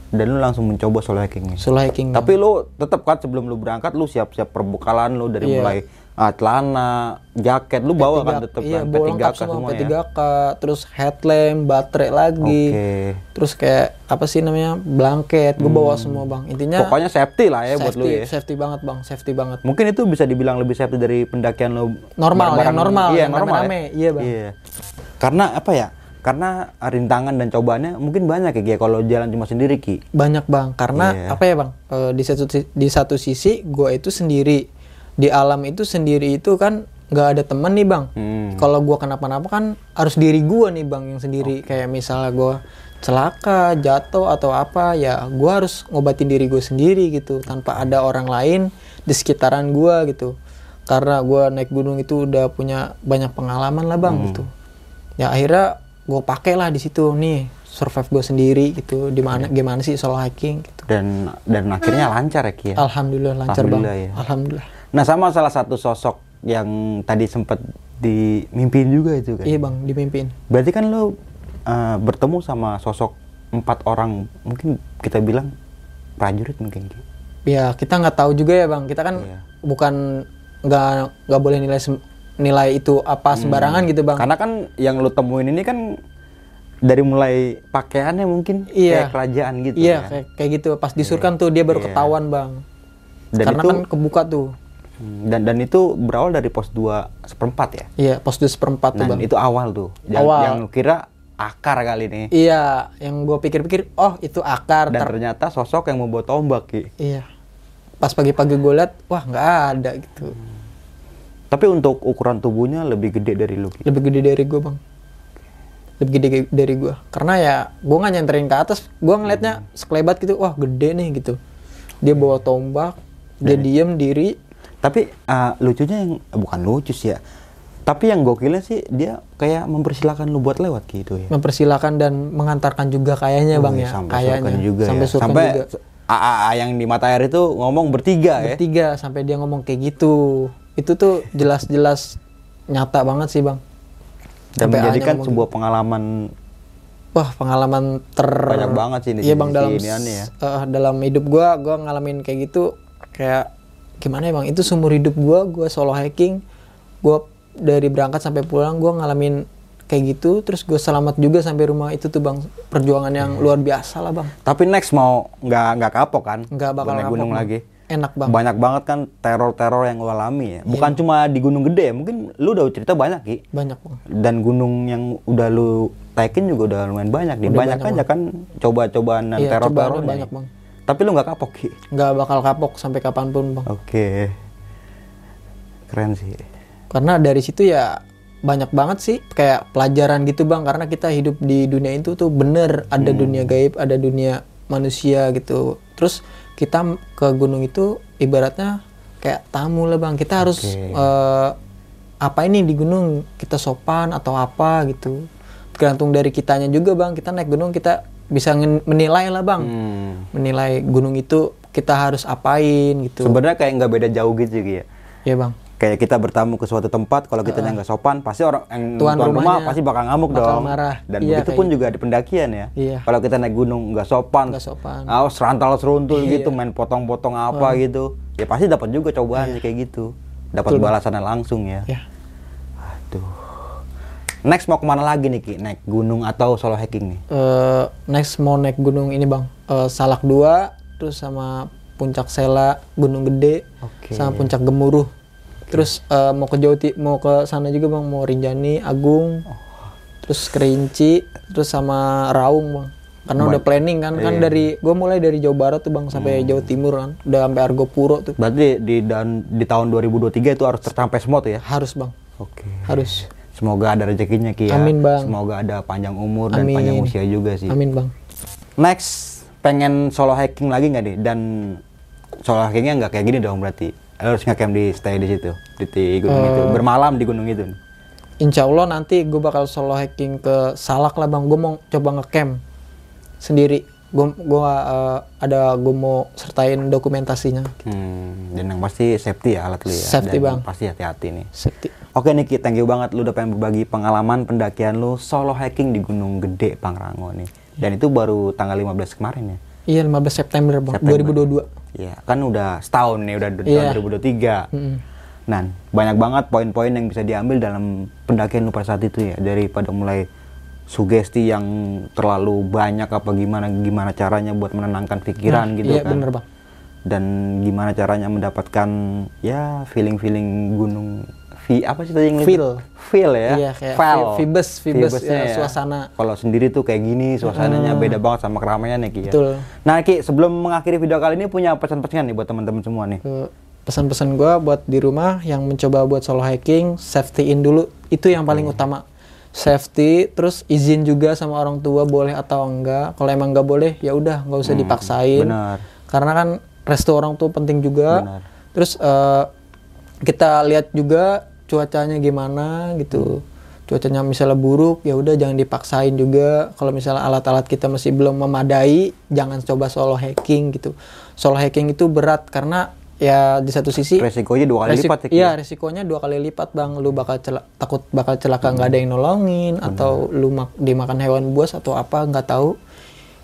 Dan lu langsung mencoba solo hiking solo hiking Tapi lu tetap kan sebelum lu berangkat lu siap-siap perbekalan lu dari Iya. mulai ah, celana, jaket lu bawa kan tetap iya kan bawa P3K lengkap semua semua ya. P3K terus headlamp baterai lagi Oke. terus kayak apa sih namanya blanket gue bawa semua bang intinya Hmm. Pokoknya safety lah ya buat safety lu ya. safety banget bang safety banget Mungkin itu bisa dibilang lebih safety dari pendakian lo Normal, bareng-bareng. yang normal, Iya, yang normal. ya? iya, Bang. Karena apa ya? Karena rintangan dan cobaannya mungkin banyak ya Ki, ya kalau jalan cuma sendiri Ki. banyak bang. Karena Iya. apa ya bang? Eh, di satu di satu sisi gue itu sendiri. Di alam itu sendiri itu kan nggak ada temen nih bang. Hmm. kalau gue kenapa-napa kan harus diri gue nih bang yang sendiri. Kayak misalnya gue celaka jatuh atau apa ya gue harus ngobatin diri gue sendiri gitu tanpa ada orang lain di sekitaran gue gitu. Karena gue naik gunung itu udah punya banyak pengalaman lah bang gitu. Ya akhirnya gue pakai lah di situ nih survive gue sendiri gitu di mana gimana sih solo hiking gitu Dan dan akhirnya lancar ya Ki ya. alhamdulillah lancar bang Alhamdulillah ya. alhamdulillah Nah, sama salah satu sosok yang tadi sempat dimimpiin juga itu kan. iya bang dimimpin Berarti kan lo uh, bertemu sama sosok empat orang mungkin kita bilang prajurit mungkin Ki. ya kita nggak tahu juga ya bang kita kan Iya. bukan nggak nggak boleh nilai nilai itu apa sembarangan gitu bang Hmm. Karena kan yang lo temuin ini kan dari mulai pakaiannya mungkin Iya. kayak kerajaan gitu iya kan. kayak, kayak gitu pas disurkan tuh dia baru Iya. ketahuan bang Dan karena itu kan kebuka tuh Hmm, dan dan itu berawal dari pos 2 seperempat ya. iya pos dua seperempat tuh Nah, bang itu awal tuh. Yang, Awal. yang lu kira akar kali nih. iya yang gue pikir-pikir oh itu akar Dan ter- ternyata sosok yang membawa tombak Ki. iya pas pagi-pagi gue liat wah nggak ada gitu Tapi untuk ukuran tubuhnya lebih gede dari lu Ki. lebih gede dari gue bang. Lebih gede dari gue karena ya gue nggak nyenterin ke atas. Gue ngeliatnya sekelebat gitu. Wah gede nih gitu. Dia bawa tombak dia diem diri. Tapi uh, lucunya yang bukan lucu sih ya. Tapi yang gokilnya sih dia kayak mempersilahkan lu buat lewat gitu ya. mempersilahkan dan mengantarkan juga kayaknya bang ya. sampai kayaknya. juga sampai ya. sampai juga. AAA yang di mata air itu ngomong bertiga ya. bertiga sampai dia ngomong kayak gitu itu tuh jelas-jelas nyata banget sih bang Dan Sampai A-nya menjadikan ngomong sebuah pengalaman wah pengalaman ter Banyak banget sih di iya bang dalam ya. eh, dalam hidup gua gua ngalamin kayak gitu kayak gimana ya bang itu seumur hidup gua gua solo hiking gua dari berangkat sampai pulang gua ngalamin kayak gitu terus gue selamat juga sampai rumah itu tuh bang perjuangan yang luar biasa lah bang Tapi next mau nggak nggak kapok kan? nggak bakal naik gunung Bang. lagi. Enak bang Banyak banget kan teror-teror yang lo alami ya. Bukan cuma di Gunung Gede ya, mungkin lu udah cerita banyak ki. banyak bang Dan gunung yang udah lu taikin juga udah lumayan banyak nih. Udah Banyak banyak, aja kan coba-cobaan dan Iya, teror-teror banyak, Bang. Tapi lu nggak kapok ki. nggak bakal kapok sampai kapan pun bang Oke. Keren sih. karena dari situ ya banyak banget sih kayak pelajaran gitu bang karena kita hidup di dunia itu tuh bener ada Hmm. dunia gaib ada dunia manusia gitu terus kita ke gunung itu ibaratnya kayak tamu lah bang. Kita harus Oke. eh, apa ini di gunung? Kita sopan atau apa gitu. Tergantung dari kitanya juga bang. Kita naik gunung kita bisa menilai lah bang. Hmm. menilai gunung itu kita harus apain gitu. Sebenarnya kayak nggak beda jauh gitu ya. ya? Bang Kayak kita bertamu ke suatu tempat, kalau kita nggak sopan, pasti orang yang Tuan tuan, rumah pasti bakal ngamuk bakal dong. marah. Dan Iya, begitu pun juga di pendakian ya. Iya. Kalau kita naik gunung nggak sopan, Nggak sopan. ah, serantal seruntul Iya. gitu, main potong-potong apa gitu, ya pasti dapat juga cobaan sih kayak gitu. Dapat balasannya langsung ya. ya Aduh. Next mau ke mana lagi nih Ki? Naik gunung atau solo hiking nih? Eh, next mau naik gunung ini bang Eh, Salak 2 terus sama Puncak Sela Gunung Gede Oke. sama Puncak Gemuruh terus eh, mau ke Jawa mau ke sana juga bang mau Rinjani Agung Oh. terus Kerinci terus sama Raung bang karena udah planning kan Iya. kan dari gue mulai dari Jawa Barat tuh bang sampai Hmm. Jawa Timur kan udah sampai Argopuro tuh Berarti di dan di tahun 2023 itu harus tercapai semua tuh ya? harus bang Oke. harus Semoga ada rezekinya Ki ya. Amin, Bang. Semoga ada panjang umur dan Amin. panjang usia juga sih. amin bang Next, pengen solo hiking lagi nggak nih? Dan solo hikingnya nggak kayak gini dong berarti. Harus ngecamp di stay di situ, di, di gunung itu, Eh. bermalam di gunung itu. Insya Allah nanti gue bakal solo hiking ke Salak lah bang. Gue mau coba ngecamp sendiri. Gue gua eh, ada gue mau sertain dokumentasinya. Hmm, dan yang pasti safety ya alat lu ya. Safety, Dan Bang. Pasti hati-hati nih. Safety. Oke Niki, thank you banget lu udah pengen berbagi pengalaman pendakian lu solo hiking di Gunung Gede Pangrango nih. Dan itu baru tanggal 15 kemarin ya. Iya 15 September bang. September. 2022. Iya, kan udah setahun nih udah Iya. 2023. Mm-mm. Nah, banyak banget poin-poin yang bisa diambil dalam pendakian lu pada saat itu ya, daripada mulai sugesti yang terlalu banyak apa gimana gimana caranya buat menenangkan pikiran Nah, gitu iya, kan. bener, Bang. Dan gimana caranya mendapatkan ya feeling-feeling gunung vi apa sih tadi yang Feel. feel ya Iya, kayak Feel. vi- vibes, vibes, Vibesnya ya, suasana. kalau sendiri tuh kayak gini suasananya beda banget sama keramaian ya Ki ya. Betul. Nah Ki sebelum mengakhiri video kali ini punya pesan-pesan nih buat teman-teman semua nih pesan-pesan gue buat di rumah yang mencoba buat solo hiking, safety in dulu. Itu yang paling utama. Safety, terus izin juga sama orang tua boleh atau enggak. Kalau emang nggak boleh, ya udah nggak usah dipaksain. benar. Karena kan restu orang tua penting juga. Benar. Terus eh, kita lihat juga cuacanya gimana gitu. Cuacanya misalnya buruk, ya udah jangan dipaksain juga. Kalau misalnya alat-alat kita masih belum memadai, jangan coba solo hiking gitu. Solo hiking itu berat karena ya di satu sisi resikonya dua kali resik- lipat ya Ki? Iya, resikonya dua kali lipat bang. Lu bakal takut bakal celaka nggak ada yang nolongin atau lu mak- dimakan hewan buas atau apa nggak tahu.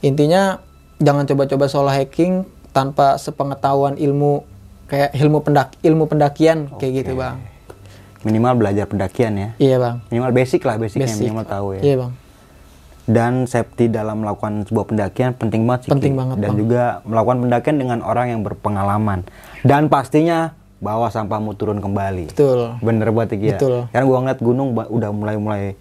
Intinya jangan coba-coba solo hiking tanpa sepengetahuan ilmu kayak ilmu pendak ilmu pendakian kayak gitu bang. Minimal belajar pendakian ya Iya bang. minimal basic lah basicnya Basic. minimal tahu ya Iya bang. dan safety dalam melakukan sebuah pendakian penting banget sih Penting banget, dan Bang. juga melakukan pendakian dengan orang yang berpengalaman dan pastinya bawa sampahmu turun kembali Betul. bener banget ya Betul. karena gua ngeliat gunung udah mulai-mulai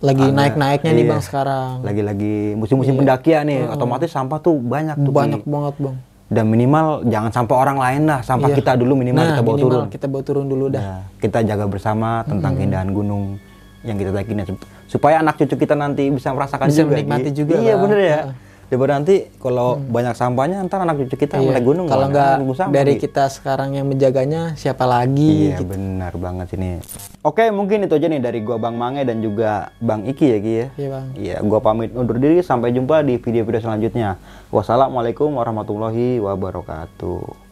Lagi naik-naiknya nih iya. bang sekarang. lagi-lagi musim-musim pendakian nih otomatis sampah tuh banyak tuh. Banyak banget bang. Dan minimal jangan sampai orang lain lah sampah Iya. kita dulu minimal nah, kita bawa minimal turun kita bawa turun dulu dah. Ya, kita jaga bersama tentang keindahan gunung yang kita daikin ya. supaya anak cucu kita nanti bisa merasakan Bisa juga menikmati juga, iya bener ya Heeh. Daripada nanti kalau banyak sampahnya ntar anak cucu kita Iya. naik gunung Kalau nggak dari Gi. kita sekarang yang menjaganya, siapa lagi? iya gitu. benar banget ini oke mungkin itu aja nih dari gua bang Mange dan juga bang Iki ya Ki ya Iya bang. Iya, gua pamit undur diri sampai jumpa di video-video selanjutnya. Wassalamualaikum warahmatullahi wabarakatuh.